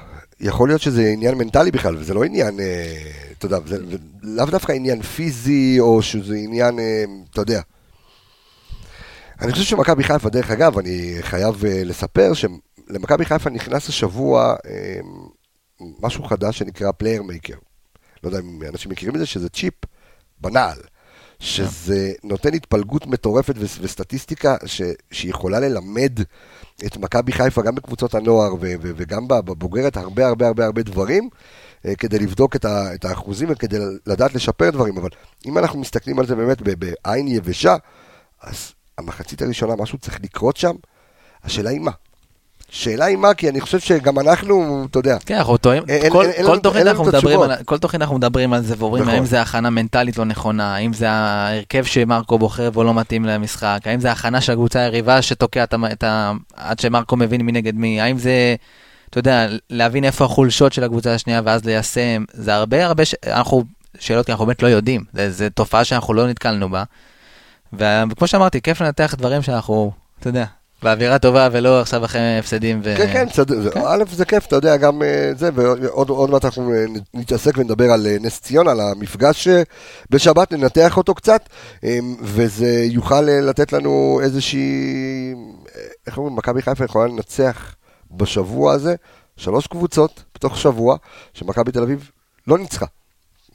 S1: יכול להיות שזה עניין מנטלי בכלל, וזה לא עניין, אה, אתה יודע, זה לאו דווקא עניין פיזי, או שזה עניין, אה, אתה יודע. אני חושב שמכבי חיפה, דרך אגב, אני חייב אה, לספר שלמכבי חיפה נכנס השבוע אה, משהו חדש שנקרא PlayerMaker. לא יודע אם אנשים מכירים את זה, שזה צ'יפ בנעל. שזה נותן התפלגות מטורפת וסטטיסטיקה ש- שיכולה ללמד את מכבי חיפה גם בקבוצות הנוער ו- ו- וגם בבוגרת הרבה הרבה הרבה הרבה דברים אה, כדי לבדוק את, ה- את האחוזים וכדי לדעת לשפר דברים, אבל אם אנחנו מסתכלים על זה באמת בעין יבשה, אז המחצית הראשונה משהו צריך לקרות שם, השאלה היא מה. שאלה היא מה, כי אני חושב שגם אנחנו, אתה יודע,
S3: כן, אנחנו טועים,
S1: אין-
S3: כל-
S1: אין
S3: אנחנו מדברים. על- זה ואומרים
S1: נכון.
S3: האם זה הכנה מנטלית לא נכונה, האם זה ההרכב שמרקו בוחר והוא לא מתאים למשחק, האם זה הכנה של הקבוצה היריבה שתוקע את ה-. עד שמרקו מבין מי נגד מי, האם זה, אתה יודע, להבין איפה החולשות של הקבוצה השנייה ואז ליישם, זה הרבה הרבה, ש... אנחנו, שאלות כי אנחנו באמת לא יודעים, זה תופעה שאנחנו לא נתקלנו בה, וכמו שאמרתי, כיף לנתח דברים שאנחנו, אתה יודע, באווירה טובה ולא עכשיו אחרי הפסדים. ו...
S1: כן, כן, צד... זה- א', זה כיף, אתה יודע, גם אה, זה, ועוד עוד מעט אנחנו אה, נתעסק ונדבר על אה, נס ציונה, על המפגש בשבת, ננתח אותו קצת, אה, וזה יוכל לתת לנו איזושהי, איך אומרים, מכבי חיפה יכולה לנצח בשבוע הזה שלוש קבוצות בתוך שבוע, שמכבי תל אביב לא ניצחה.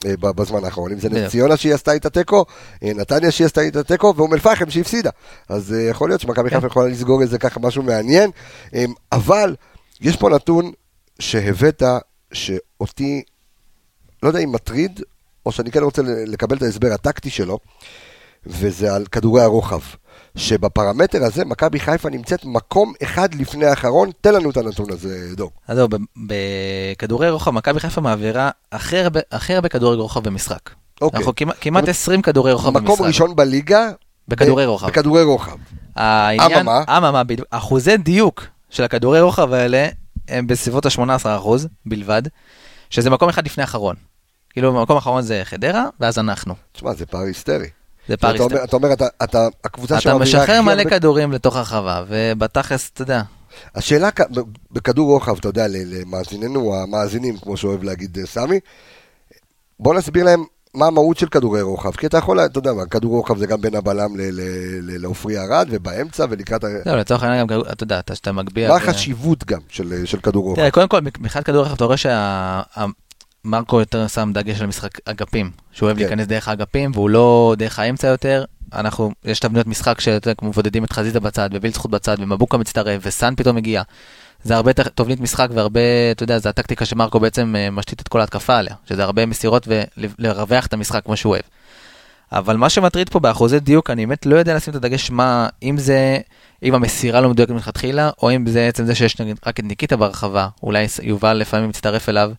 S1: אה, בזמן האחרון, אם זה. נס ציונה שהיא עשתה איתה תיקו, אה, נתניה שהיא עשתה איתה תיקו, ואום אל-פחם שהפסידה. אז אה, יכול להיות שמכבי
S3: כן.
S1: חיפה יכולה לסגור איזה ככה משהו מעניין, אבל יש פה נתון שהבאת, שאותי, לא יודע אם מטריד, או שאני כן רוצה לקבל את ההסבר הטקטי שלו, וזה על כדורי הרוחב. שבפרמטר הזה מכבי חיפה נמצאת מקום אחד לפני האחרון, תן לנו את הנתון הזה, דור.
S3: אז זהו, בכדורי רוחב, מכבי חיפה מעבירה הכי הרבה, כדורי רוחב במשחק.
S1: אוקיי.
S3: אנחנו כמעט, כמעט 20 כדורי רוחב במשחק.
S1: מקום ראשון בליגה.
S3: בכדורי רוחב.
S1: בכדורי רוחב.
S3: העניין,
S1: אממה?
S3: אממה. אחוזי דיוק של הכדורי רוחב האלה הם בסביבות ה-18% בלבד, שזה מקום אחד לפני האחרון. כאילו, במקום האחרון זה חדרה, ואז אנחנו.
S1: תשמע, זה פער היסטרי.
S3: זה פער
S1: אתה. אתה אומר, אתה- אתה, הקבוצה
S3: אתה משחרר מלא
S1: הרבה-
S3: כדורים לתוך הרחבה, ובתכלס, אתה יודע,
S1: השאלה, בכדור רוחב, אתה יודע, למאזיננו, המאזינים, כמו שאוהב להגיד אה, סמי, בוא נסביר להם מה המהות של כדורי רוחב, כי אתה יכול, אתה יודע מה, כדור רוחב זה גם בין הבלם לעופרי ארד, ובאמצע ולקראת... ה-
S3: זהו, לצורך העניין גם, אתה יודע, אתה- שאתה מגביה...
S1: מה החשיבות גם של של כדור רוחב?
S3: תראה, קודם כל, מבחינת כדור רוחב, אתה רואה שמרקו יותר שם דגש על משחק אגפים, שהוא אוהב
S1: כן.
S3: להיכנס דרך האגפים, והוא לא דרך האמצע יותר. אנחנו, יש תבניות משחק כמו מבודדים את חזיזה בצד, ווילצחוט בצד, ומבוקה מצטרף, וסאן פתאום מגיע. זה הרבה יותר תבנית משחק והרבה, אתה יודע, זה הטקטיקה שמרקו בעצם אה, משתית את כל ההתקפה עליה, שזה הרבה מסירות ולרווח את המשחק כמו שהוא אוהב. אבל מה שמטריד פה באחוזי דיוק, אני באמת לא יודע לשים את הדגש מה, אם זה, אם המסירה לא מדויקת מלכתחילה, או אם זה עצם זה שיש נגיד רק את ניקיטה ברחבה, אולי יובל לפעמים מצטרף אליו,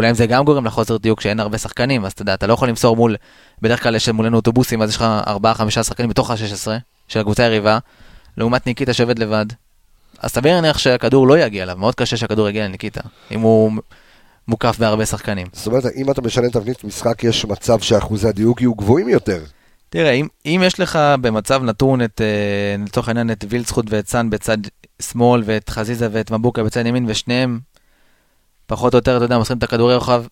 S3: אולי אם זה גם גורם לחוסר דיוק שאין הרבה שחקנים, אז אתה יודע, אתה לא יכול למסור מול, בדרך כלל יש מולנו אוטובוסים, אז יש לך 4-5 שחקנים בתוך ה-16 של הקבוצה היריבה, לעומת ניקיטה שעובד לבד. אז סביר להניח שהכדור לא יגיע אליו, מאוד קשה שהכדור יגיע לניקיטה, אם הוא מוקף בהרבה שחקנים.
S1: זאת אומרת, אם אתה משנה תבנית משחק, יש מצב שאחוזי הדיוק יהיו גבוהים יותר.
S3: תראה, אם, אם יש לך במצב נתון את, אה, לצורך העניין, את וילצחוט ואת סאן בצד שמאל, ואת חזיזה ואת מבוקה בצד ימין, ושניהם פחות או יותר, אתה יודע, מוסרים את הכדורי רוחב,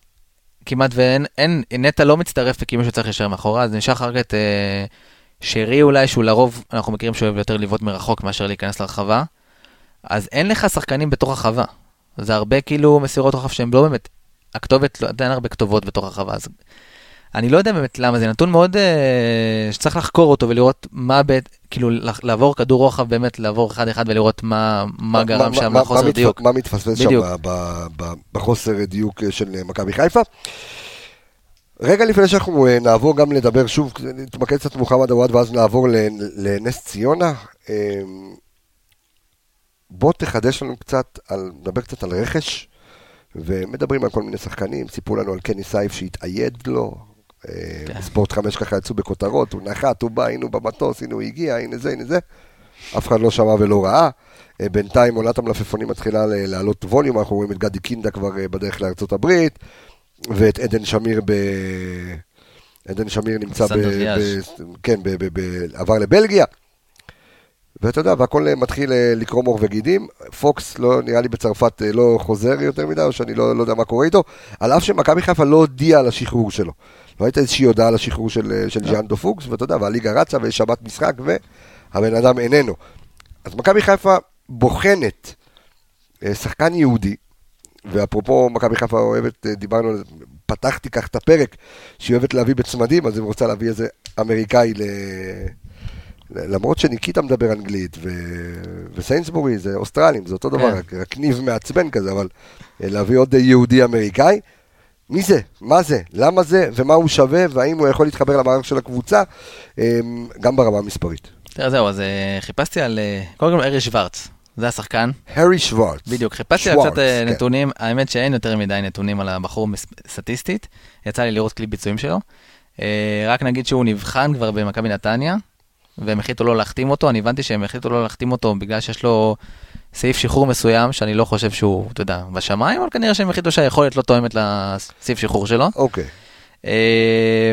S3: כמעט ואין, אין, נטע לא מצטרף כי מישהו צריך להישאר מאחורה, אז נשאר אחר כך אה, שרי אולי, שהוא לרוב, אנחנו מכירים שהוא אוהב יותר לבעוט מרחוק מאשר להיכנס לרחבה, אז אין לך שחקנים בתוך הרחבה. זה הרבה כאילו מסירות רוחב שהן לא באמת, הכתובת, לא, אין הרבה כתובות בתוך הרחבה, אז אני לא יודע באמת למה, זה נתון מאוד אה, שצריך לחקור אותו ולראות מה בית, כאילו לעבור כדור רוחב באמת, לעבור אחד-אחד ולראות מה, מה גרם שם
S1: מה-
S3: לחוסר דיוק.
S1: מה מתפספס שם בחוסר דיוק של מכבי חיפה? רגע לפני שאנחנו אה, נעבור גם לדבר שוב, נתמקד קצת במוחמד עוואד ואז נעבור לנס ציונה. אה, בוא תחדש לנו קצת, על, נדבר קצת על רכש, ומדברים על כל מיני שחקנים, סיפרו לנו על קני סייף שהתאייד לו, אה. ספורט חמש ככה יצאו בכותרות, הוא נחת, הוא בא, הנה הוא במטוס, הנה הוא הגיע, הנה זה, הנה זה. אף אחד לא שמע ולא ראה. אה, בינתיים עונת המלפפונים מתחילה לעלות ווליום, אנחנו רואים את גדי קינדה כבר אה, בדרך לארצות הברית, ואת עדן שמיר ב... עדן שמיר נמצא ב... ב... כן, ב... ב... ב... עבר לבלגיה. ואתה יודע, והכל אה, מתחיל לקרום עור וגידים. פוקס, לא, נראה לי בצרפת לא חוזר יותר מדי, או שאני לא, לא יודע מה קורה איתו. על אף שמכבי חיפה לא הודיעה על השחרור שלו. לא הייתה איזושהי הודעה על השחרור של, אה, של ז'אנדו פוקס, ואתה יודע, והליגה רצה ויש שבת משחק, והבן אדם איננו. אז מכבי חיפה בוחנת אה, שחקן יהודי, ואפרופו מכבי חיפה אוהבת, אה, דיברנו על זה, פתחתי כך את הפרק, שהיא אוהבת להביא בצמדים, אז היא רוצה להביא איזה אמריקאי ל... למרות שניקיטה מדבר אנגלית, ו... וסיינסבורי זה אוסטרלים, זה אותו דבר. רק, רק ניב מעצבן כזה, אבל אה, להביא עוד אה, יהודי אמריקאי. מי זה? מה זה? למה זה? ומה הוא שווה? והאם הוא יכול להתחבר למערך של הקבוצה? אה, גם ברמה המספרית.
S3: תראה, זהו, אז אה, חיפשתי על, אה, קודם כל ארי שוורץ, זה השחקן,
S1: הארי שוורץ.
S3: בדיוק, חיפשתי על
S1: שוורץ,
S3: קצת אה,
S1: כן.
S3: נתונים, האמת שאין יותר מדי נתונים על הבחור סטטיסטית, יצא לי לראות קליפ ביצועים שלו. רק נגיד שהוא נבחן כבר במכבי נתניה, והם החליטו לא להחתים אותו, אני הבנתי שהם החליטו לא להחתים אותו בגלל שיש לו סעיף שחרור מסוים, שאני לא חושב שהוא, אתה יודע, בשמיים, אבל כנראה שהם החליטו שהיכולת לא תואמת לסעיף שחרור שלו.
S1: אוקיי.
S3: אה,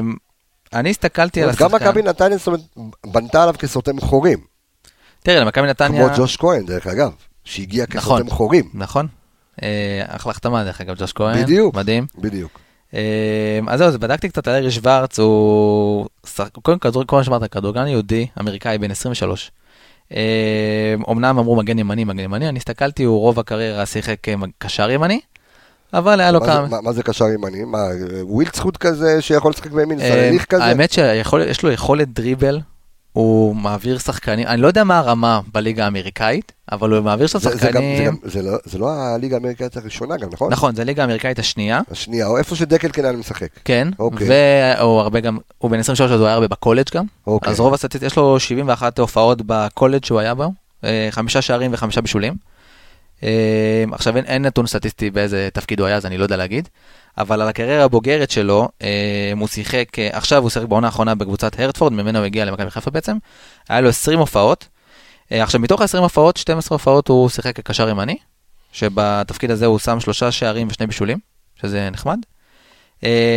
S3: אני הסתכלתי על
S1: אומרת, גם
S3: השחקן,
S1: מכבי נתניה זאת אומרת, בנתה עליו כסותם חורים.
S3: תראה, למכבי נתניה,
S1: כמו ג'וש כהן, דרך אגב, שהגיע
S3: נכון.
S1: כסותם חורים.
S3: נכון, אחלה החתמה דרך אגב, ג'וש כהן,
S1: בדיוק.
S3: מדהים.
S1: בדיוק.
S3: אה, אז זהו, אז בדקתי קצת על ארי שוורץ, הוא קודם כל, כמו שאמרת, כדורגלן יהודי, אמריקאי, בן 23. אה, אמנם אמרו מגן ימני, מגן ימני, אני הסתכלתי, הוא רוב הקריירה שיחק אה, מג- קשר ימני, אבל היה לו כמה...
S1: מה- מה זה קשר ימני? מה, ווילדסחוט כזה שיכול לשחק בימין,
S3: אה,
S1: סלליך כזה?
S3: האמת שיש לו יכולת דריבל, הוא מעביר שחקנים, אני לא יודע מה הרמה בליגה האמריקאית, אבל הוא מעביר שם
S1: זה- זה זה
S3: שחקנים...
S1: זה לא- זה לא הליגה האמריקאית הראשונה גם, נכון?
S3: נכון, זה ליגה האמריקאית השנייה.
S1: השנייה, או איפה שדקל קנן משחק.
S3: כן,
S1: אוקיי.
S3: והוא הרבה גם, הוא בן 23 אז הוא היה הרבה בקולג' גם,
S1: אוקיי.
S3: אז רוב הסטטיסט, יש לו 71 הופעות בקולג' שהוא היה בו, אה, חמישה שערים וחמישה בישולים. אה, עכשיו אין, אין נתון סטטיסטי באיזה תפקיד הוא היה, אז אני לא יודע להגיד, אבל על הקריירה הבוגרת שלו, אה, הוא שיחק, אה, עכשיו הוא שיחק בעונה האחרונה בקבוצת הרטפורד, ממנו הוא הגיע למכבי חיפה בעצם, היה לו 20 הופעות, אה, עכשיו מתוך ה-20 הופעות, 12 הופעות הוא שיחק כקשר ימני, שבתפקיד הזה הוא שם שלושה שערים ושני בישולים, שזה נחמד.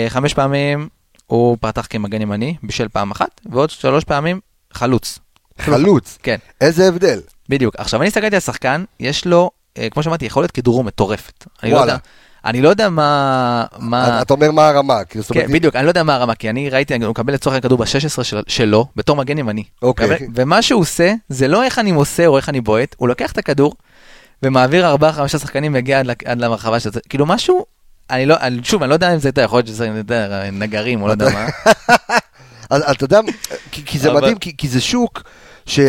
S3: חמש פעמים הוא פתח כמגן ימני, בשל פעם אחת, ועוד שלוש פעמים חלוץ.
S1: חלוץ.
S3: כן,
S1: איזה הבדל.
S3: בדיוק. עכשיו, אני הסתכלתי על שחקן, יש לו, כמו שאמרתי, יכולת כדרור מטורפת. אני לא
S1: וואלה.
S3: אני לא יודע מה... מה...
S1: אתה אומר מה הרמה, כאילו,
S3: כן,
S1: אומרת,
S3: בדיוק, אני לא יודע מה הרמה, כי אני ראיתי, הוא מקבל לצורך העניין כדור ב-16 של, שלו, בתור מגן ימני.
S1: אוקיי.
S3: מקבל- ומה שהוא עושה, זה לא איך אני מוסר או איך אני בועט, הוא לוקח את הכדור, ומעביר ארבעה, חמישה שחקנים, מגיע עד, עד למרחבה של זה. כאילו משהו, אני לא, אני, שוב, אני לא יודע אם זה, אתה יכול להיות שזה, אני יודע, נגרים, או לא יודע *laughs* מה.
S1: אז אתה יודע, כי, כי זה
S3: אבל-
S1: מדהים, כי, כי זה שוק ש,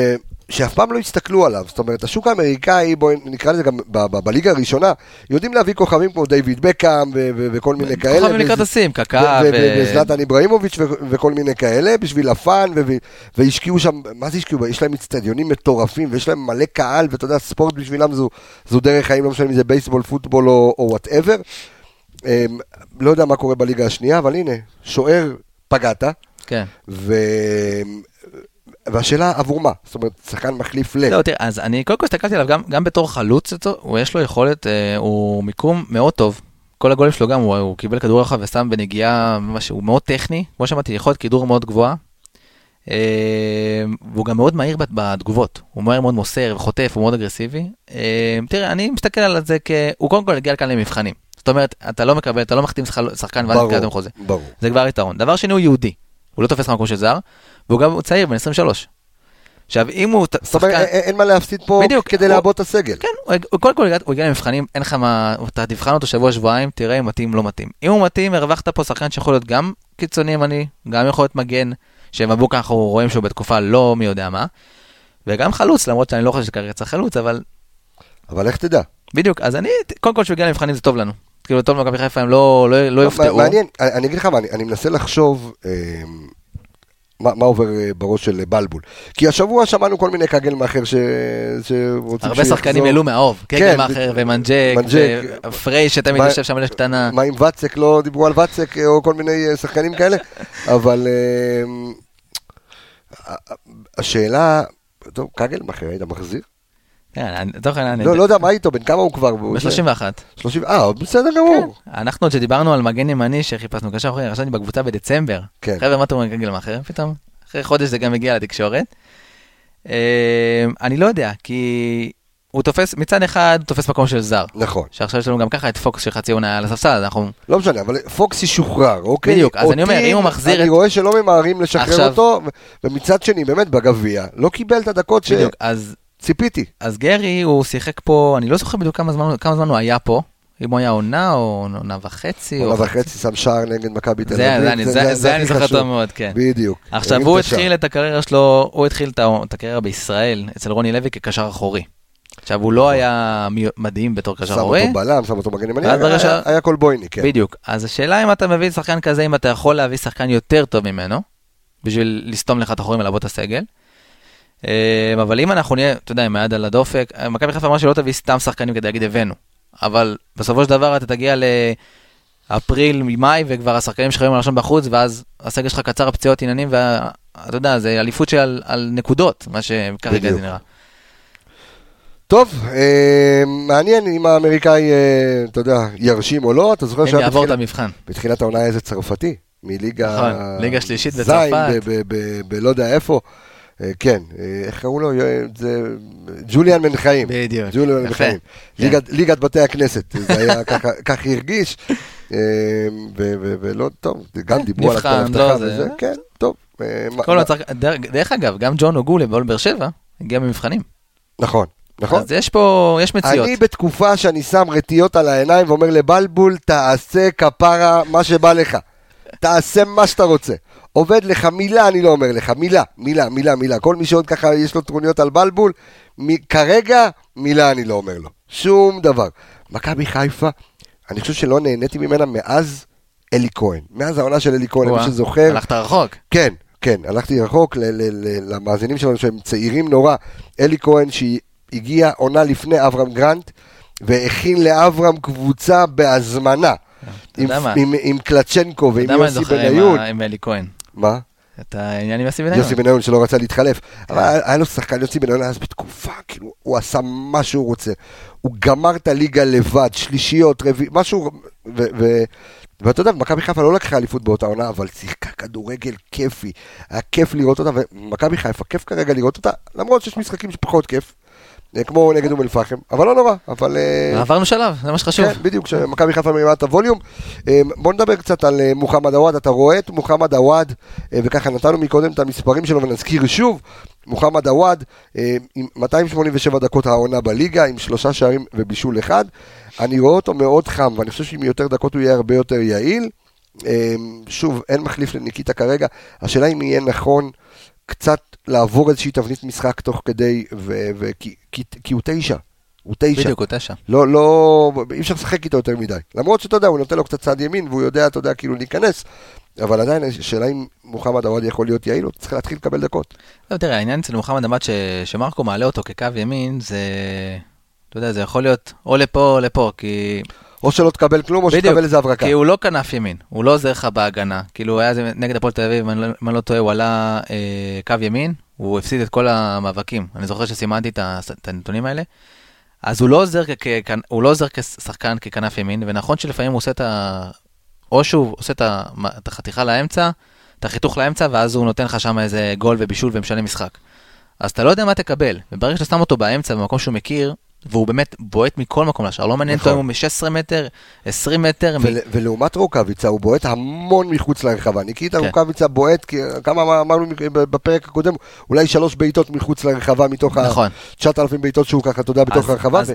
S1: שאף פעם לא הסתכללו עליו. זאת אומרת, השוק האמריקאי, בואי נקרא לזה גם ב, ב, בליגה הראשונה, יודעים להביא כוכבים כמו דיוויד בקאם ו, ו, וכל מיני כאלה.
S3: כוכבים לקראת הסים, קקה,
S1: ו-
S3: ו...
S1: ו- וזלטן איבראימוביץ' וכל מיני כאלה, בשביל הפאן, והשקיעו שם, מה זה השקיעו? יש להם אצטדיונים מטורפים, ויש להם מלא קהל, ואתה יודע, ספורט בשבילם זו, זו דרך חיים, לא משנה אם זה בייסבול, פוטבול או whatever. לא יודע מה קורה בליגה השנייה, אבל הנה, שוער פגעת,
S3: כן.
S1: ו... והשאלה עבור מה? זאת אומרת, שחקן מחליף ל...
S3: לא, תראה, אז אני קודם כל הסתכלתי עליו גם, גם בתור חלוץ, הוא יש לו יכולת, אה, הוא מיקום מאוד טוב. כל הגולים שלו גם, הוא, הוא קיבל כדור רחב ושם בנגיעה, הוא מאוד טכני, כמו שאמרתי, יכולת כדרור מאוד גבוהה. אה, והוא גם מאוד מהיר בת- בתגובות, הוא מהר מאוד מוסר וחוטף, הוא מאוד אגרסיבי. אה, תראה, אני מסתכל על זה כ... הוא קודם כל הגיע לכאן למבחנים. זאת אומרת, אתה לא מקבל, אתה לא מחתים שחקן ואז נתקדם חוזה.
S1: ברור.
S3: זה כבר יתרון. דבר שני, הוא יהודי. הוא לא תופס מקום של זר, והוא גם צעיר, בן 23. עכשיו, אם הוא
S1: זאת אומרת. אין מה להפסיד פה
S3: בדיוק.
S1: כדי לעבוד את הסגל.
S3: כן, הוא, קודם כל הוא הגיע למבחנים, אין לך מה, אתה תבחן אותו שבוע-שבועיים, תראה אם מתאים, לא מתאים. אם הוא מתאים, הרווחת פה שחקן שיכול להיות גם קיצוני ימני, גם יכול להיות מגן, שמבוקה אנחנו רואים שהוא בתקופה לא מי יודע מה, וגם חלוץ, למרות שאני לא חושב שכרגע צריך חלוץ, אבל
S1: אבל איך תדע?
S3: בדיוק, אז אני, קודם כל שהוא הגיע למבחנים זה טוב לנו. כאילו, טוב למכבי חיפה, הם לא, לא, לא יופתעו.
S1: מעניין, אני אני אגיד לך מה, אני- אני מנסה לחשוב אה, מה מה עובר אה, בראש של בלבול. כי השבוע שמענו כל מיני קגלמאכר ש- שרוצים
S3: הרבה שחקנים. העלו מהאוב,
S1: כן,
S3: קגלמאכר ומנג'ק,
S1: מנג'ק.
S3: ופריי שתמיד יושב שם על אש קטנה.
S1: מה עם ואצק? לא דיברו על ואצק אה, או כל מיני אה, שחקנים כאלה, *laughs* אבל אה, השאלה, טוב, קגלמאכר, היית מחזיר?
S3: כן, אני- לצורך העניין,
S1: לא, לא יודע מה איתו, בן כמה הוא כבר? הוא-
S3: ב-31.
S1: 30, אה, בסדר גמור.
S3: אנחנו עוד שדיברנו על מגן ימני שחיפשנו קשר אחרי, רשמתי בקבוצה בדצמבר.
S1: כן.
S3: חבר'ה, מה אתם אומרים קגלמאכר? פתאום, אחרי חודש זה גם הגיע לתקשורת. אה, אני לא יודע, כי הוא תופס, מצד אחד תופס מקום של זר.
S1: נכון.
S3: שעכשיו יש לנו גם ככה את פוקס שחצי עונה על הספסל, אנחנו...
S1: לא משנה, אבל פוקס ישוחרר, אוקיי?
S3: בדיוק, אז אני אומר, אם הוא מחזיר
S1: אני
S3: את-
S1: רואה שלא ממהרים לשחרר
S3: עכשיו-
S1: אותו, ומצד שני, באמת, בגביע, לא קיבל את הדקות
S3: בדיוק, אז,
S1: שציפיתי.
S3: אז גרי, הוא שיחק פה, אני לא זוכר בדיוק כמה זמן, כמה זמן הוא היה פה. אם הוא היה עונה או עונה וחצי.
S1: עונה וחצי שם שער נגד מכבי תל אביב.
S3: זה, אני- זוכר. טוב מאוד, כן.
S1: בדיוק.
S3: עכשיו הוא. התחיל את הקריירה שלו, הוא התחיל את הקריירה בישראל אצל רוני לוי כקשר אחורי. עכשיו הוא לא היה מי- מדהים בתור קשר
S1: נכון. שם
S3: אחורי,
S1: אותו בלם, שם אותו מגן ימני, היה- היה קולבויני, כן.
S3: בדיוק. אז השאלה אם אתה מביא שחקן כזה, אם אתה יכול להביא שחקן יותר טוב ממנו, בשביל לסתום לך את החורים ולעבוד את הסגל. אה, אבל אם אנחנו נהיה, אתה יודע, עם היד על הדופק, אה, מכבי חיפה אמרה שלא תביא סתם שחקנים כדי להגיד הבאנו. אבל בסופו של דבר אתה תגיע לאפריל, מאי, וכבר השחקנים שלך יהיו מלשון בחוץ, ואז הסגל שלך קצר הפציעות עניינים, ואתה יודע, זה אליפות של על נקודות, מה שכרגע. זה נראה.
S1: טוב, אה, מעניין אם האמריקאי, אה, אתה יודע, ירשים או לא, אתה זוכר
S3: אם
S1: שהיה
S3: יעבור את המבחן.
S1: בתחילת העונה איזה צרפתי, מליגה...
S3: נכון, ליגה שלישית
S1: זין,
S3: בצרפת.
S1: ב- ב- ב- בלא יודע איפה. אה, כן, אה, איך קראו לו? אה, זה ג'וליאן בן חיים.
S3: בדיוק,
S1: ג'וליאן בן. חיים.
S3: כן.
S1: ליגת- בתי הכנסת, זה היה *laughs* ככה, הרגיש. ולא, טוב, גם דיברו על
S3: לא,
S1: הבטחה
S3: זה-
S1: וזה, כן, טוב.
S3: דרך, אגב, גם ג'ון אוגולה בהול באר שבע הגיע ממבחנים.
S1: נכון, נכון.
S3: אז יש פה, יש מציאות.
S1: אני בתקופה שאני שם רטיות על העיניים ואומר לבלבול, תעשה כפרה מה שבא לך. תעשה מה שאתה רוצה. עובד לך מילה, אני לא אומר לך, מילה, מילה, מילה, מילה. כל מי שעוד ככה יש לו טרוניות על בלבול, מ- כרגע מילה אני לא אומר לו. שום דבר. מכבי חיפה, אני חושב שלא נהניתי ממנה מאז אלי כהן. מאז העונה של אלי כהן, למי שזוכר.
S3: הלכת רחוק.
S1: כן, כן, הלכתי רחוק ל- ל- ל- למאזינים שלנו שהם צעירים נורא. אלי כהן שהגיע עונה לפני אברהם גרנט והכין לאברהם קבוצה בהזמנה. עם? עם, עם קלצ'נקו
S3: אתה
S1: ועם
S3: יודע מה אני
S1: יוסי
S3: זוכר
S1: בניון.
S3: עם אלי כהן?
S1: מה?
S3: את העניין עם יוסי בניון.
S1: יוסי בניון שלא רצה להתחלף. אבל היה לו שחקן יוסי בניון אז בתקופה, כאילו, הוא עשה מה שהוא רוצה. הוא גמר את הליגה לבד, שלישיות, רביעי, משהו, ו... ו ואתה יודע, מכבי חיפה לא לקחה אליפות באותה עונה, אבל שיחקה כדורגל כיפי. היה כיף לראות אותה, ומכבי חיפה, כיף כרגע לראות אותה, למרות שיש משחקים שפחות כיף, כמו נגד אום אל-פחם, אבל לא נורא, אבל... אה,
S3: עברנו שלב, זה מה שחשוב.
S1: כן, בדיוק, שמכבי חיפה מרימה את הווליום. אה, בוא נדבר קצת על אה, מוחמד עוואד, אתה רואה את מוחמד עוואד, אה, וככה נתנו מקודם את המספרים שלו ונזכיר שוב, מוחמד עוואד אה, עם 287 דקות העונה בליגה, עם שלושה שערים ובישול אחד. אני רואה אותו מאוד חם, ואני חושב שעם יותר דקות הוא יהיה הרבה יותר יעיל. אה, שוב, אין מחליף לניקיטה כרגע, השאלה אם יהיה נכון קצת לעבור איזושהי תבנית משחק תוך כדי, ו- ו- כי- כי כי הוא תשע. הוא תשע.
S3: בדיוק, הוא תשע.
S1: לא, לא, אי אפשר לשחק איתו יותר מדי. למרות שאתה יודע, הוא נותן לו קצת צד ימין, והוא יודע, אתה יודע, כאילו להיכנס. אבל עדיין, השאלה אם מוחמד עוואד יכול להיות יעיל, הוא צריך להתחיל לקבל דקות.
S3: לא, תראה, העניין אצל מוחמד עמד ש- שמרקו מעלה אותו כקו ימין, זה... אתה יודע, זה יכול להיות או לפה או לפה, כי...
S1: או שלא תקבל כלום, או
S3: בדיוק,
S1: שתקבל איזה הברקה.
S3: כי הוא לא כנף ימין, הוא לא עוזר לך בהגנה. כאילו, היה זה נגד הפועל תל אביב, אם אני לא- אם אני לא טועה, הוא עלה אה, קו ימין, הוא הפסיד את כל המאבקים. אני זוכר שסימנתי את את הנתונים האלה. אז הוא לא עוזר, כ- כ- הוא לא עוזר כשחקן ככנף ימין, ונכון שלפעמים הוא עושה את ה... או שהוא עושה את, ה... את החתיכה לאמצע, את החיתוך לאמצע, ואז הוא נותן לך שם איזה גול ובישול ומשנה משחק. אז אתה לא יודע מה תקבל, וברגע שאתה שם אותו באמצע, במקום שהוא מכיר, והוא באמת בועט מכל מקום לשער, לא מעניין אותו
S1: נכון.
S3: אם הוא מ-16 מטר, 20 מטר, מ-
S1: ול, ולעומת רוקאביצה, הוא בועט המון מחוץ לרחבה. ניקיטה
S3: כן.
S1: רוקאביצה בועט, כמה אמר- אמרנו בפרק הקודם, אולי שלוש בעיטות מחוץ לרחבה, מתוך
S3: נכון.
S1: ה-9,000 בעיטות שהוא ככה, אתה יודע, בתוך
S3: אז-
S1: הרחבה.
S3: אז
S1: ו-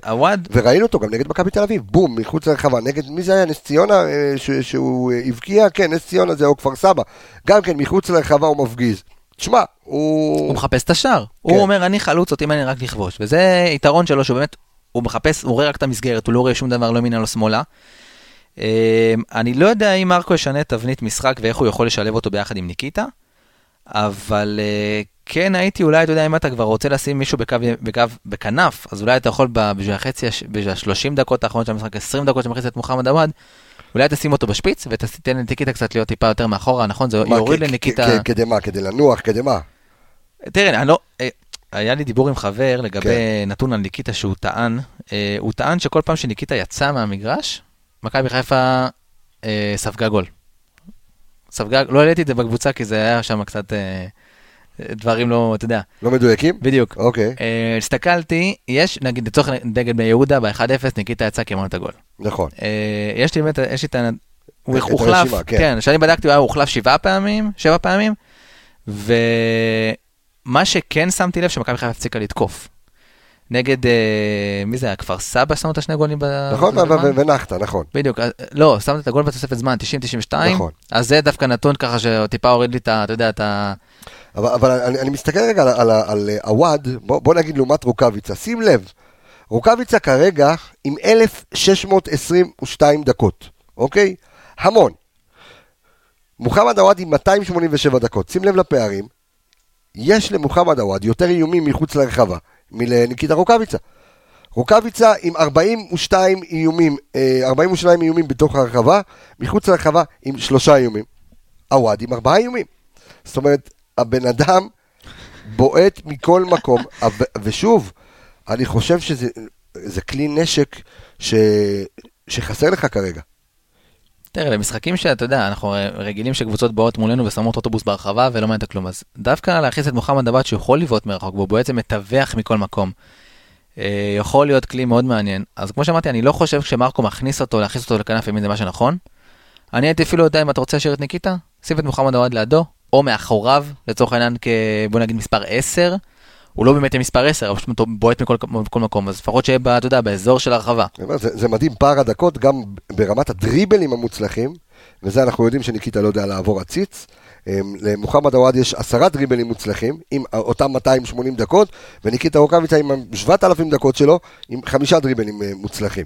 S1: וראינו אותו גם נגד מכבי תל אביב, בום, מחוץ לרחבה. נגד, מי זה היה? נס ציונה אה, ש- שהוא הבקיע? כן, נס ציונה זה או כפר סבא. גם כן, מחוץ לרחבה הוא מפגיז. תשמע, הוא...
S3: הוא מחפש את השער.
S1: כן.
S3: הוא אומר, אני חלוץ, אותי מעניין רק לכבוש. וזה יתרון שלו, שהוא באמת, הוא מחפש, הוא רואה רק את המסגרת, הוא לא רואה שום דבר, לא ימינה, לא שמאלה. אה, אני לא יודע אם מרקו ישנה תבנית משחק ואיך הוא יכול לשלב אותו ביחד עם ניקיטה, אבל אה, כן הייתי אולי, אתה יודע, אם אתה כבר רוצה לשים מישהו בקו, בקו, בכנף, אז אולי אתה יכול בשביל החצי, בשביל ה-30 דקות האחרונות של המשחק, 20 דקות שמכניס את מוחמד עוואד, אולי תשים אותו בשפיץ ותיתן לניקיטה קצת להיות טיפה יותר מאחורה, נכון? זה
S1: מה,
S3: יוריד לניקיטה...
S1: כדי מה? כדי לנוח? כדי מה?
S3: תראה, אני לא... אה, היה לי דיבור עם חבר לגבי
S1: כן.
S3: נתון על ניקיטה שהוא טען. אה, הוא טען שכל פעם שניקיטה יצא מהמגרש, מכבי חיפה אה, ספגה גול. ספגה, לא העליתי את זה בקבוצה כי זה היה שם קצת דברים לא, אתה יודע,
S1: לא מדויקים?
S3: בדיוק.
S1: אוקיי,
S3: אה, הסתכלתי, יש, נגיד, לצורך נגד בני יהודה, ב-1-0, ניקיטה יצא כמעט הגול.
S1: נכון.
S3: אה, יש לי באמת, יש לי את ה... הוא הוחלף,
S1: כן.
S3: כן, כשאני בדקתי הוא היה הוחלף שבעה פעמים, שבע פעמים, ומה שכן שמתי לב שמכבי חיפה הפסיקה לתקוף. נגד, אה, מי זה היה? כפר סבא שמו את השני גולים.
S1: נכון, ונחת, נכון.
S3: בדיוק, לא, שמת את הגול בתוספת זמן, 90-92,
S1: נכון.
S3: אז זה דווקא נתון ככה שטיפה הוריד לי את ה... אתה יודע, את ה...
S1: אבל, אבל אני, אני מסתכל רגע על, על, על הוואד, בוא, בוא נגיד לעומת רוקאביצה, שים לב, רוקאביצה כרגע עם 1,622 דקות, אוקיי? המון. מוחמד עוואד עם 287 דקות, שים לב לפערים, יש למוחמד עוואד יותר איומים מחוץ לרחבה מלניקיטה רוקאביצה. רוקאביצה עם 42 איומים, אה, 42 איומים בתוך הרחבה, מחוץ לרחבה עם שלושה איומים. עוואד עם ארבעה איומים. זאת אומרת, הבן אדם בועט מכל מקום, ושוב, אני חושב שזה זה כלי נשק ש, שחסר לך כרגע.
S3: תראה, במשחקים שאתה יודע, אנחנו רגילים שקבוצות באות מולנו ושמות אוטובוס ברחבה ולא מעניין כלום, אז דווקא להכניס את מוחמד עבד שיכול לבעוט מרחוק, והוא בעצם מתווך מכל מקום. אה, יכול להיות כלי מאוד מעניין. אז כמו שאמרתי, אני לא חושב שמרקו מכניס אותו, להכניס אותו לכנף ימין זה מה שנכון. אני הייתי אפילו יודע אם אתה רוצה להשאיר את ניקיטה, שים את מוחמד עבד לידו, או מאחוריו, לצורך העניין כ... בוא נגיד מספר 10. הוא לא באמת יהיה מספר 10, אבל פשוט בועט מכל, מכל מקום, אז לפחות שיהיה, אתה יודע, באזור של הרחבה.
S1: זה, זה מדהים, פער הדקות, גם ברמת הדריבלים המוצלחים, וזה אנחנו יודעים שניקיטה לא יודע לעבור עציץ. אמ, למוחמד עוואד יש עשרה דריבלים מוצלחים, עם אותם 280 דקות, וניקיטה רוקאביצה עם 7,000 דקות שלו, עם חמישה דריבלים אה, מוצלחים.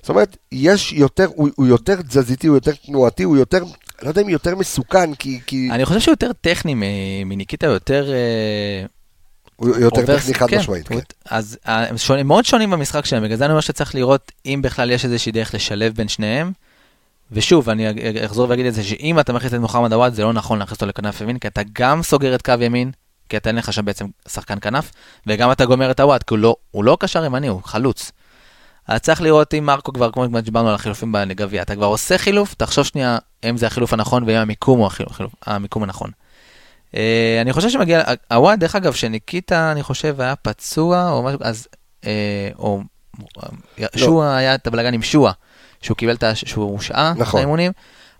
S1: זאת אומרת, יש יותר, הוא, הוא יותר תזזיתי, הוא יותר תנועתי, הוא יותר, לא יודע אם יותר מסוכן, כי, כי
S3: אני חושב שהוא יותר טכני מניקיטה, יותר... אה,
S1: הוא יותר
S3: עובר-
S1: טכני חד
S3: כן,
S1: משמעית. כן.
S3: אז אה, הם שונים, מאוד שונים במשחק שלהם, בגלל זה אני אומר שצריך לראות אם בכלל יש איזושהי דרך לשלב בין שניהם. ושוב, אני אחזור ואגיד את זה, שאם אתה מכניס את מוחמד עוואד, זה לא נכון להכניס אותו לכנף ימין, כי אתה גם סוגר את קו ימין, כי אתה אין לך שם בעצם שחקן כנף, וגם אתה גומר את עוואד, כי הוא לא, הוא לא קשר ימני, הוא חלוץ. אז צריך לראות אם מרקו כבר, כמו שדיברנו על החילופים בגביע, אתה כבר עושה חילוף, תחשוב שנייה אם זה החילוף הנכון ואם המיקום הוא החילוף, המיקום הנכון. אה, אני חושב שמגיע, עווד, דרך אגב, שניקיטה, אני חושב, היה פצוע, או משהו, אז, אה, או,
S1: לא.
S3: שועה, היה את הבלאגן עם שועה, שהוא קיבל את ה... שהוא הושעה,
S1: נכון.
S3: האימונים.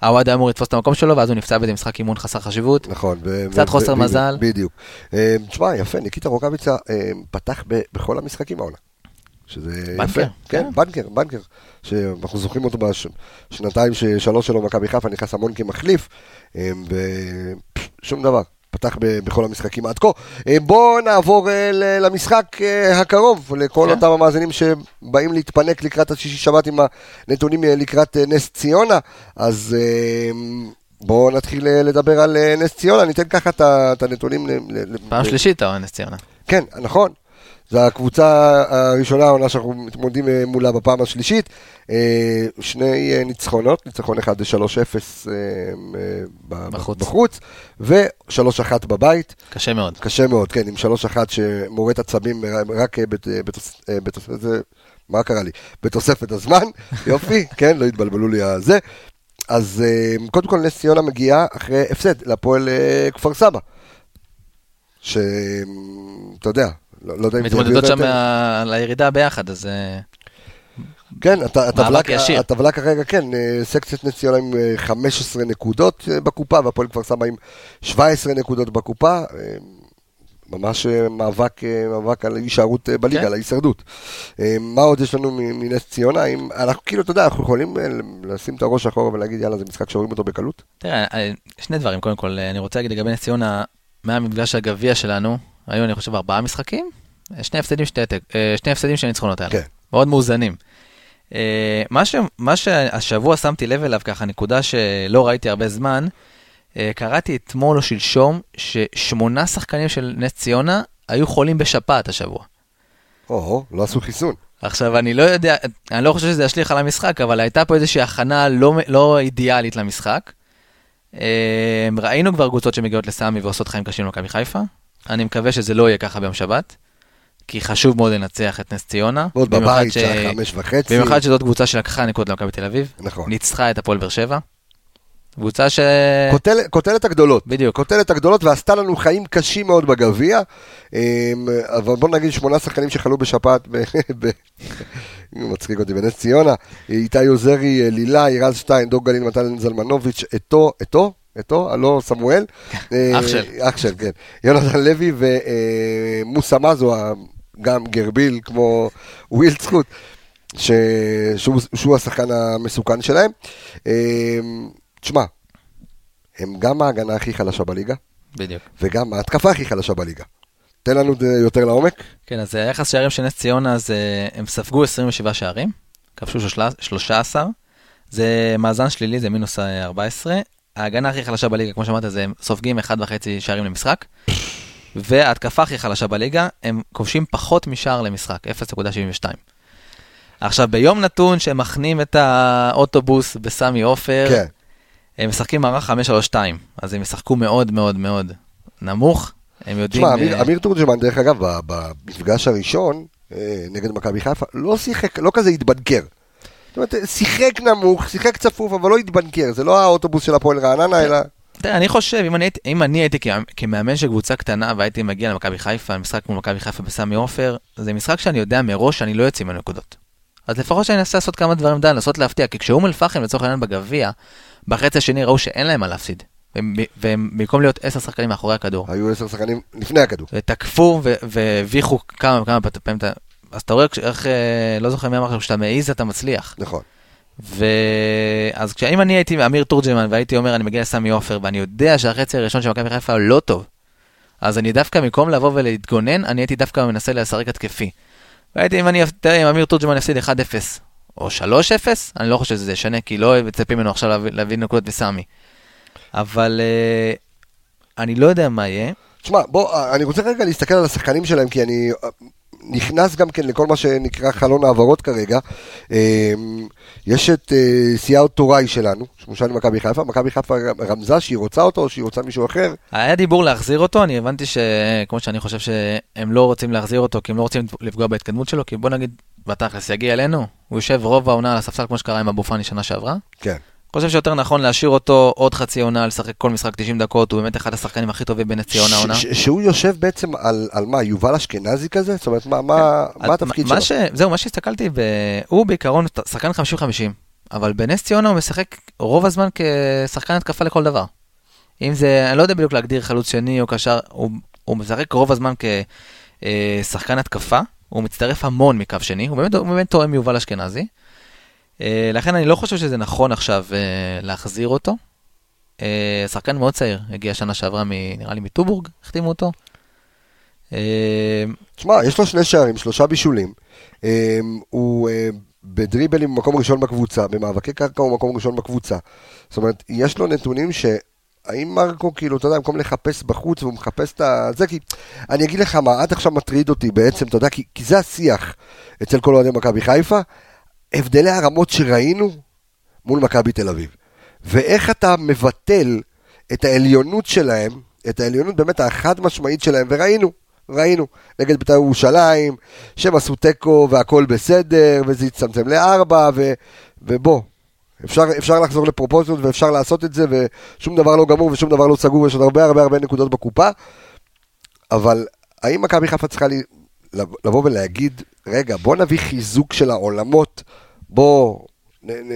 S3: עווד היה אמור לתפוס את המקום שלו, ואז הוא נפצע באיזה משחק אימון חסר חשיבות.
S1: נכון.
S3: קצת חוסר מזל.
S1: בדיוק. אה, תשמע, יפה, ניקיטה רוקאביצה אה, פתח בכל המשחקים העונה. שזה
S3: בנקר,
S1: יפה. כן,
S3: כן.
S1: בנקר, בנקר. שאנחנו זוכרים אותו בשנתיים, שלוש שלו במכבי חיפה, נכנס המון כמחליף, אה, ושום דבר. פתח בכל המשחקים עד כה. אה, בואו נעבור אה, למשחק אה, הקרוב, לכל
S3: כן.
S1: אותם המאזינים שבאים להתפנק לקראת השישי שבת עם הנתונים אה, לקראת נס ציונה. אז אה, בואו נתחיל לדבר על נס ציונה, ניתן ככה את הנתונים.
S3: פעם שלישית, אתה רואה נס ציונה.
S1: כן, נכון. זו הקבוצה הראשונה העונה שאנחנו מתמודדים אה, מולה בפעם השלישית. אה, שני אה, ניצחונות, ניצחון אחד זה 3-0 אה, אה, ב-
S3: בחוץ.
S1: בחוץ, ו-3-1 בבית.
S3: קשה מאוד.
S1: קשה מאוד, כן, עם 3-1 שמורה את עצבים רק בת- בתוס- בתוספת, מה קרה לי? בתוספת הזמן, *laughs* יופי, כן, לא התבלבלו לי הזה. אז קודם כל נס ציונה מגיעה אחרי הפסד להפועל אה, כפר סבא. שאתה יודע, לא, לא יודע אם זה
S3: מתמודדות
S1: יביא
S3: שם
S1: יותר.
S3: על הירידה ביחד, אז אה,
S1: כן, הט- הטבלה, כרגע, כן, אה, סקציית נס ציונה עם אה, 15 נקודות אה, בקופה, והפועל כפר סבא עם 17 נקודות בקופה. אה, ממש אה, מאבק, אה, מאבק על הישארות אה, בליגה,
S3: כן.
S1: על ההישרדות. אה, מה עוד יש לנו מנס ציונה? אם אנחנו כאילו, אתה יודע, אנחנו יכולים אה, לשים את הראש אחורה ולהגיד, יאללה, זה משחק שרואים אותו בקלות?
S3: תראה, אה, שני דברים, קודם כל, אה, אני רוצה להגיד לגבי נס ציונה, מהמפגש הגביע שלנו, היו אני חושב ארבעה משחקים, אה, שני הפסדים, אה, שני הפסדים של הניצחונות האלה.
S1: כן.
S3: מאוד מאוזנים. אה, מה, ש, מה שהשבוע שמתי לב אליו ככה, נקודה שלא ראיתי הרבה זמן, אה, קראתי אתמול או שלשום ששמונה שחקנים של נס ציונה היו חולים בשפעת השבוע.
S1: או-הו, לא עשו חיסון.
S3: עכשיו, אני לא יודע, אני לא חושב שזה ישליך על המשחק, אבל הייתה פה איזושהי הכנה לא, לא אידיאלית למשחק. אה, ראינו כבר קבוצות שמגיעות לסמי ועושות חיים קשים למכבי חיפה. אני מקווה שזה לא יהיה ככה ביום שבת, כי חשוב מאוד לנצח את נס ציונה.
S1: ועוד
S3: במיוחד
S1: בבית,
S3: ש-
S1: שעה חמש וחצי.
S3: במיוחד שזאת קבוצה שלקחה נקודות למכבי תל אביב.
S1: נכון.
S3: ניצחה את הפועל באר שבע. קבוצה ש...
S1: כותלת הגדולות.
S3: בדיוק.
S1: כותלת הגדולות ועשתה לנו חיים קשים מאוד בגביע. אמ, אבל בוא נגיד שמונה שחקנים שחלו בשפעת, ב- ב- מצחיק אותי, בנס ציונה. איתי עוזרי, לילאי, רז שטיין, דור גליל, מתן זלמנוביץ', אתו, אתו? אתו, הלא סמואל. *laughs* אה,
S3: אח של.
S1: אח של, כן. יונתן לוי ומוסא מזו, גם גרביל כמו וויל ש- שהוא שהוא השחקן המסוכן שלהם. אמ, תשמע, הם גם ההגנה הכי חלשה בליגה,
S3: בדיוק.
S1: וגם ההתקפה הכי חלשה בליגה. תן לנו יותר לעומק.
S3: כן, אז היחס שערים של נס ציונה, אז אה, הם ספגו 27 שערים, כבשו שלושה- 13, זה מאזן שלילי, זה מינוס אה, 14. ההגנה הכי חלשה בליגה, כמו שאמרת, זה הם סופגים 1.5 שערים למשחק. וההתקפה הכי חלשה בליגה, הם כובשים פחות משער למשחק, 0.72. עכשיו, ביום נתון שהם מכנים את האוטובוס בסמי עופר,
S1: כן.
S3: הם משחקים מערך 532, אז הם ישחקו מאוד מאוד מאוד נמוך. הם יודעים...
S1: תשמע, אמיר-
S3: אה,
S1: אמיר תורג'מן, דרך אגב, במפגש הראשון אה, נגד מכבי חיפה, לא שיחק, לא כזה התבנקר. זאת אומרת, שיחק נמוך, שיחק צפוף, אבל לא התבנקר. זה לא האוטובוס של הפועל רעננה, אלא...
S3: תראה, אני חושב, אם אני, אם אני הייתי כמאמן- של קבוצה קטנה והייתי מגיע למכבי חיפה, משחק מול מכבי חיפה בסמי עופר, זה משחק שאני יודע מראש שאני לא יוצא ממנו נקודות. אז לפחות שאני אנסה לעשות כמה דברים די, לנסות להפתיע, כי כשאום אל-פחם לצורך העניין בגביע, בחצי השני ראו שאין להם מה להפסיד. והם- במקום להיות עשר שחקנים מאחורי הכדור,
S1: היו עשר שחקנים לפני הכדור.
S3: ותקפו והביכו כמה וכמה פעמים, אז אתה רואה איך, אה, לא זוכר מי אמר לך, כשאתה מעז אתה מצליח.
S1: נכון.
S3: ואז כשאם אני הייתי אמיר תורג'מן והייתי אומר אני מגיע לסמי עופר ואני יודע שהחצי הראשון של מכבי חיפה לא טוב, אז אני דווקא במקום לבוא ולהתגונן, אני הייתי דווקא מנסה לשחק התקפי. והייתי, אם אני, תראה, אם אמיר תורג'מן יפסיד 1-0 או 3-0, אני לא חושב שזה ישנה, כי לא מצפים ממנו עכשיו להביא, להביא נקודות בסמי. אבל אה, אני לא יודע מה יהיה.
S1: תשמע, בוא, אני רוצה רגע להסתכל על השחקנים שלהם, כי אני אה, נכנס גם כן לכל מה שנקרא חלון העברות כרגע. אה, יש את אה, סיאו טוראי שלנו, שמושל למכבי חיפה, מכבי חיפה רמזה שהיא רוצה אותו או שהיא רוצה מישהו אחר.
S3: היה דיבור להחזיר אותו, אני הבנתי שכמו שאני חושב שהם לא רוצים להחזיר אותו, כי הם לא רוצים לפגוע בהתקדמות שלו, כי בוא נגיד, בתכלס יגיע אלינו, הוא יושב רוב העונה על הספסל כמו שקרה עם אבו פאני שנה שעברה.
S1: כן.
S3: חושב שיותר נכון להשאיר אותו עוד חצי עונה, לשחק כל משחק 90 דקות, הוא באמת אחד השחקנים הכי טובים בנס ציונה העונה.
S1: שהוא יושב בעצם על, על מה, יובל אשכנזי כזה? זאת אומרת, מה, מה,
S3: אז
S1: מה התפקיד
S3: מה
S1: שלו?
S3: ש... זהו, מה שהסתכלתי, ב... הוא בעיקרון שחקן 50-50, אבל בנס ציונה הוא משחק רוב הזמן כשחקן התקפה לכל דבר. אם זה, אני לא יודע בדיוק להגדיר חלוץ שני או קשר, הוא, הוא משחק רוב הזמן כשחקן התקפה, הוא מצטרף המון מקו שני, הוא באמת, הוא באמת תואם יובל אשכנזי. אה, לכן אני לא חושב שזה נכון עכשיו אה, להחזיר אותו. אה, שחקן מאוד צעיר, הגיע שנה שעברה, מ, נראה לי מטובורג, החתימו אותו.
S1: תשמע, יש לו שני שערים, שלושה בישולים. הוא בדריבלים במקום ראשון בקבוצה, במאבקי קרקע הוא מקום ראשון בקבוצה. זאת אומרת, יש לו נתונים ש... האם מרקו, כאילו, אתה יודע, במקום לחפש בחוץ והוא מחפש את ה... זה כי... אני אגיד לך מה, עד עכשיו מטריד אותי בעצם, אתה יודע, כי, כי זה השיח אצל כל אוהדי מכבי חיפה, הבדלי הרמות שראינו מול מכבי תל אביב. ואיך אתה מבטל את העליונות שלהם, את העליונות באמת החד משמעית שלהם, וראינו, ראינו, נגד בית"ר ירושלים, שהם עשו תיקו והכל בסדר, וזה הצטמצם לארבע, ו, ובוא, אפשר, אפשר לחזור לפרופורציות ואפשר לעשות את זה, ושום דבר לא גמור ושום דבר לא סגור, יש עוד הרבה הרבה הרבה נקודות בקופה, אבל האם מכבי חיפה צריכה לבוא ולהגיד, רגע, בוא נביא חיזוק של העולמות, בוא נ, נ,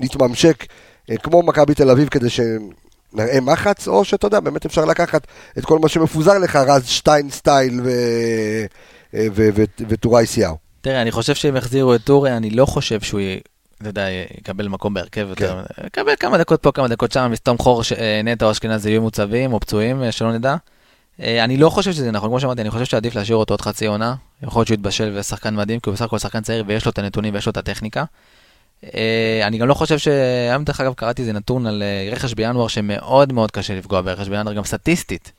S1: נתממשק אה, כמו מכבי תל אביב כדי שנראה מחץ, או שאתה יודע, באמת אפשר לקחת את כל מה שמפוזר לך, רז שטיין סטייל ו... אה, ו- ו- וטוראי סיאו.
S3: תראה, אני חושב שהם יחזירו את טורי, אני לא חושב שהוא, אתה יודע, יקבל מקום בהרכב יותר. יקבל כמה דקות פה, כמה דקות שם, מסתום חור שנטע או אשכנזי יהיו מוצבים או פצועים, אה, שלא נדע. אה, אני לא חושב שזה נכון, כמו שאמרתי, אני חושב שעדיף להשאיר אותו עוד חצי עונה. יכול להיות שהוא יתבשל ושחקן מדהים, כי הוא בסך הכל שחקן צעיר ויש לו את הנתונים ויש לו את הטכניקה. אה, אני גם לא חושב ש... היום דרך אגב קראתי איזה נתון על אה, רכש בינואר שמאוד מאוד קשה לפגוע ברכש בינואר, גם סטטיסטית.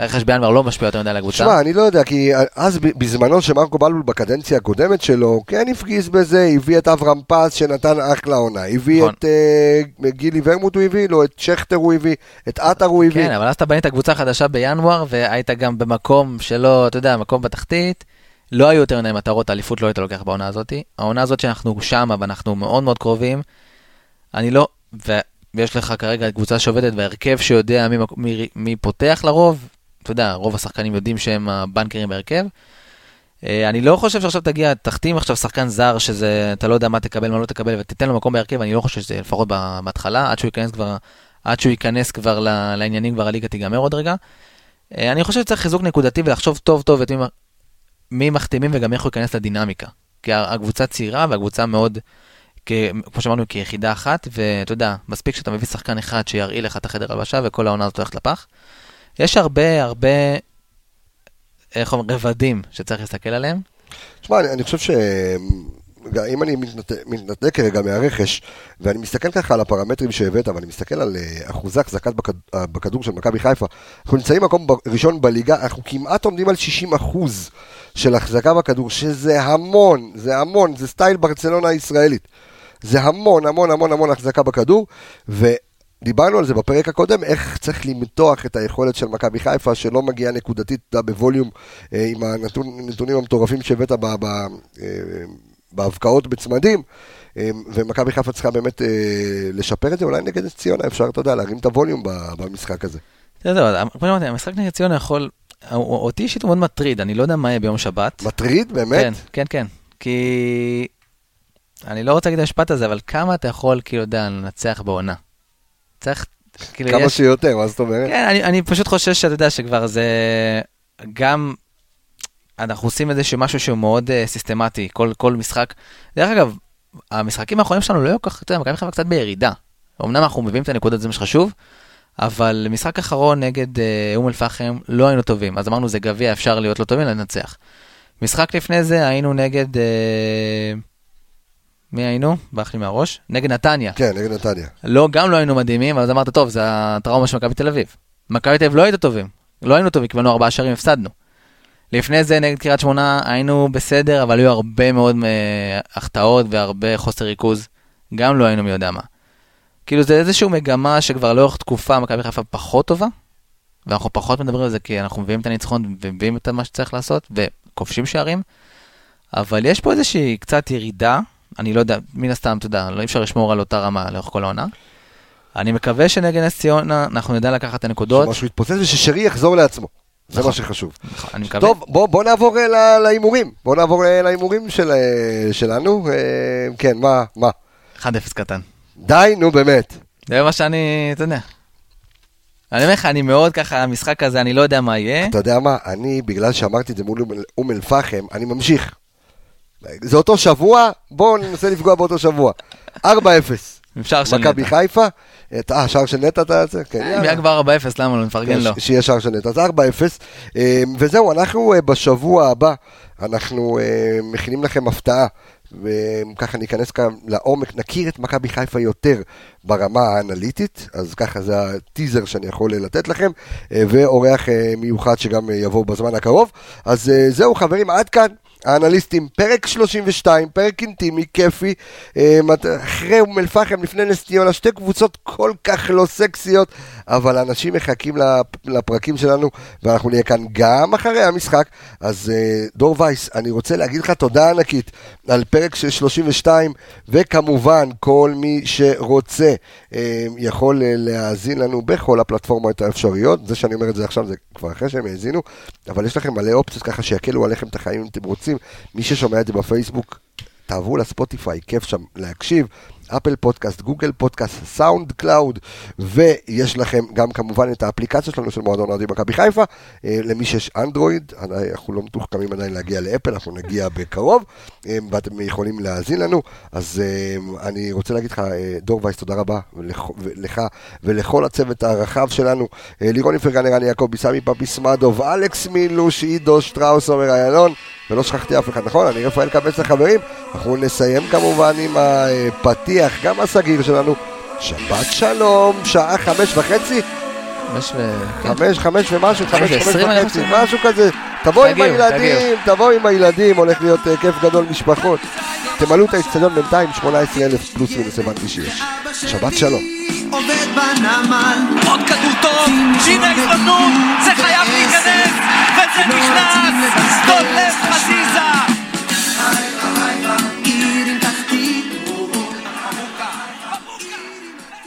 S3: רכש בינואר לא משפיע יותר מדי על הקבוצה.
S1: שמע, אני לא יודע, כי אז בזמנו שמרקו בלבול בקדנציה הקודמת שלו, כן הפגיז בזה, הביא את אברהם פז שנתן אחלה עונה, הביא
S3: נכון.
S1: את אה, גילי ורמוט הוא הביא לו, את שכטר הוא הביא, את עטר הוא הביא.
S3: כן, אבל אז אתה בנית קבוצה חדשה בינואר, והיית גם במקום שלא, אתה יודע, מקום בתחתית. לא היו יותר מדי מטרות, האליפות לא היית לוקח בעונה הזאת. העונה הזאת שאנחנו שמה ואנחנו מאוד מאוד קרובים, אני לא, ויש לך כרגע קבוצה שעובדת בהרכב שיודע מי, מי, מי פותח לרוב, אתה יודע, רוב השחקנים יודעים שהם הבנקרים בהרכב. אה, אני לא חושב שעכשיו תגיע, תחתים עכשיו שחקן זר שזה, אתה לא יודע מה תקבל, מה לא תקבל, ותיתן לו מקום בהרכב, אני לא חושב שזה לפחות בהתחלה, עד שהוא ייכנס כבר, עד שהוא ייכנס כבר לעניינים, כבר הליגה תיגמר עוד רגע. אה, אני חושב שצריך חיזוק נקודתי ולחשוב טוב טוב את מי, מי מחתימים וגם איך הוא ייכנס לדינמיקה. כי הקבוצה צעירה והקבוצה מאוד, כמו שאמרנו, כיחידה אחת, ואתה יודע, מספיק שאתה מביא שחקן אחד שירעיל לך את החדר הלבשה וכל העונה הזאת הולכת לפח. יש הרבה הרבה, איך אומרים, רבדים שצריך להסתכל עליהם.
S1: תשמע, אני, אני חושב ש... אם אני מתנתק, רגע מהרכש, ואני מסתכל ככה על הפרמטרים שהבאת, ואני מסתכל על אה, אחוזי החזקת בכד, אה, בכדור של מכבי חיפה, אנחנו נמצאים מקום ב- ראשון בליגה, אנחנו כמעט עומדים על 60 אחוז של החזקה בכדור, שזה המון, זה המון, זה סטייל ברצלונה הישראלית. זה המון, המון, המון, המון החזקה בכדור, ודיברנו על זה בפרק הקודם, איך צריך למתוח את היכולת של מכבי חיפה, שלא מגיעה נקודתית אתה בווליום, אה, עם הנתונים המטורפים שהבאת ב... ב אה, בהבקעות בצמדים, אה, ומכבי חיפה צריכה באמת אה, לשפר את זה, אולי נגד ציונה אפשר, אתה יודע, להרים את הווליום במשחק הזה.
S3: יודע, כמו שאמרתי, המשחק נגד ציונה יכול, אותי אישית הוא מאוד מטריד, אני לא יודע מה יהיה ביום שבת.
S1: מטריד, באמת?
S3: כן, כן, כן. כי אני לא רוצה להגיד את המשפט הזה, אבל כמה אתה יכול, כאילו, יודע, לנצח בעונה? צריך, כאילו,
S1: כמה
S3: יש...
S1: שיותר, מה זאת אומרת?
S3: כן, אני, אני פשוט חושש שאתה יודע שכבר זה גם, אנחנו עושים איזה משהו שהוא מאוד uh, סיסטמטי, כל, כל משחק. דרך אגב, המשחקים האחרונים שלנו לא היו כל כך, אתה יודע, מכבי חיפה קצת בירידה. אמנם אנחנו מביאים את הנקודות, זה מה שחשוב, אבל משחק אחרון נגד uh, אום אל-פחם לא היינו טובים. אז אמרנו, זה גביע, אפשר להיות לא טובים, לנצח. משחק לפני זה היינו נגד... Uh, מי היינו? ברח לי מהראש. נגד נתניה.
S1: כן, נגד נתניה.
S3: לא, גם לא היינו מדהימים, אז אמרת, טוב, זה הטראומה של מכבי תל אביב. מכבי תל אביב לא היינו טובים. לא היינו טובים, קיבלנו ארבעה שערים, הפסדנו. לפני זה נגד קריית שמונה היינו בסדר, אבל היו הרבה מאוד אה, החטאות והרבה חוסר ריכוז. גם לא היינו מי יודע מה. כאילו זה איזושהי מגמה שכבר לאורך תקופה מכבי חיפה פחות טובה, ואנחנו פחות מדברים על זה כי אנחנו מביאים את הניצחון ומביאים את מה שצריך לעשות, וכובשים שערים, אבל יש פה איזושהי קצת ירידה, אני לא יודע, מן הסתם, אתה יודע, לא אפשר לשמור על אותה רמה לאורך כל העונה. אני מקווה שנגד נס ציונה אנחנו נדע לקחת את הנקודות.
S1: שמשהו יתפוצץ וששרי יחזור לעצמו. זה
S3: נכון.
S1: מה שחשוב.
S3: נכון, אני מקווה.
S1: טוב, בוא, בוא נעבור אה, להימורים. בוא נעבור אה, להימורים של, אה, שלנו. אה, כן, מה, מה?
S3: 1-0 קטן.
S1: די, נו באמת.
S3: זה מה שאני, אתה יודע. אני אומר לך, אני מאוד ככה, המשחק הזה, אני לא יודע מה יהיה.
S1: אתה יודע מה, אני, בגלל שאמרתי את זה מול אום אל-פחם, אני ממשיך. זה אותו שבוע, בואו ננסה לפגוע באותו שבוע. 4-0.
S3: עם שער של
S1: מכבי
S3: נטע.
S1: חיפה. את- אה, שער של נטע אתה... זה? כן,
S3: אם
S1: יאללה.
S3: היה כבר 4-0, למה לא נפרגן לו?
S1: שיהיה שער של נטע. אז 4-0. אה, וזהו, אנחנו אה, בשבוע הבא, אנחנו אה, מכינים לכם הפתעה. וככה ניכנס כאן לעומק, נכיר את מכבי חיפה יותר ברמה האנליטית, אז ככה זה הטיזר שאני יכול לתת לכם, אה, ואורח אה, מיוחד שגם אה, יבוא בזמן הקרוב. אז אה, זהו חברים, עד כאן האנליסטים, פרק 32, פרק אינטימי, כיפי, אה, אחרי אום אל-פחם, לפני נס ציונה, שתי קבוצות כל כך לא סקסיות, אבל אנשים מחכים לפ- לפרקים שלנו, ואנחנו נהיה כאן גם אחרי המשחק. אז אה, דור וייס, אני רוצה להגיד לך תודה ענקית על פרק של 32, וכמובן, כל מי שרוצה אה, יכול להאזין לנו בכל הפלטפורמות האפשריות. זה שאני אומר את זה עכשיו זה כבר אחרי שהם האזינו, אבל יש לכם מלא אופציות ככה שיקלו עליכם את החיים אם אתם רוצים. מי ששומע את זה בפייסבוק, תעברו לספוטיפיי, כיף שם להקשיב. אפל פודקאסט, גוגל פודקאסט, סאונד קלאוד, ויש לכם גם כמובן את האפליקציה שלנו של מועדון אוהדים מכבי חיפה, אה, למי שיש אנדרואיד, אנחנו לא מתוחכמים עדיין להגיע לאפל, אנחנו נגיע בקרוב, אה, ואתם יכולים להאזין לנו, אז אה, אני רוצה להגיד לך, דור וייס, תודה רבה ולך ולכל הצוות הרחב שלנו, לירון איפרגן, ערן יעקבי, סמי פפי סמדוב, אלכס מילוש, עידו שטראוס, עומר איילון, ולא שכחתי אף אחד, נכון? אני רפאל קבץ לחברים. אנחנו נסיים כמובן עם הפתיח, גם הסגיר שלנו. שבת שלום, שעה חמש וחצי,
S3: חמש ו... כן.
S1: חמש, חמש ומשהו, חמש, חמש וחצי. משהו כזה. תבוא עם הילדים, תבוא עם הילדים, הולך להיות אה, כיף גדול משפחות. תמלאו את האצטדיון בינתיים, 18,000 פלוס מינוס הבנתי שיש. שבת שלום.
S4: עובד בנמל.
S2: עוד כדור טוב, הנה ההזדמנות, זה חייב להיכנס, וזה נכנס. דולף חזיזה.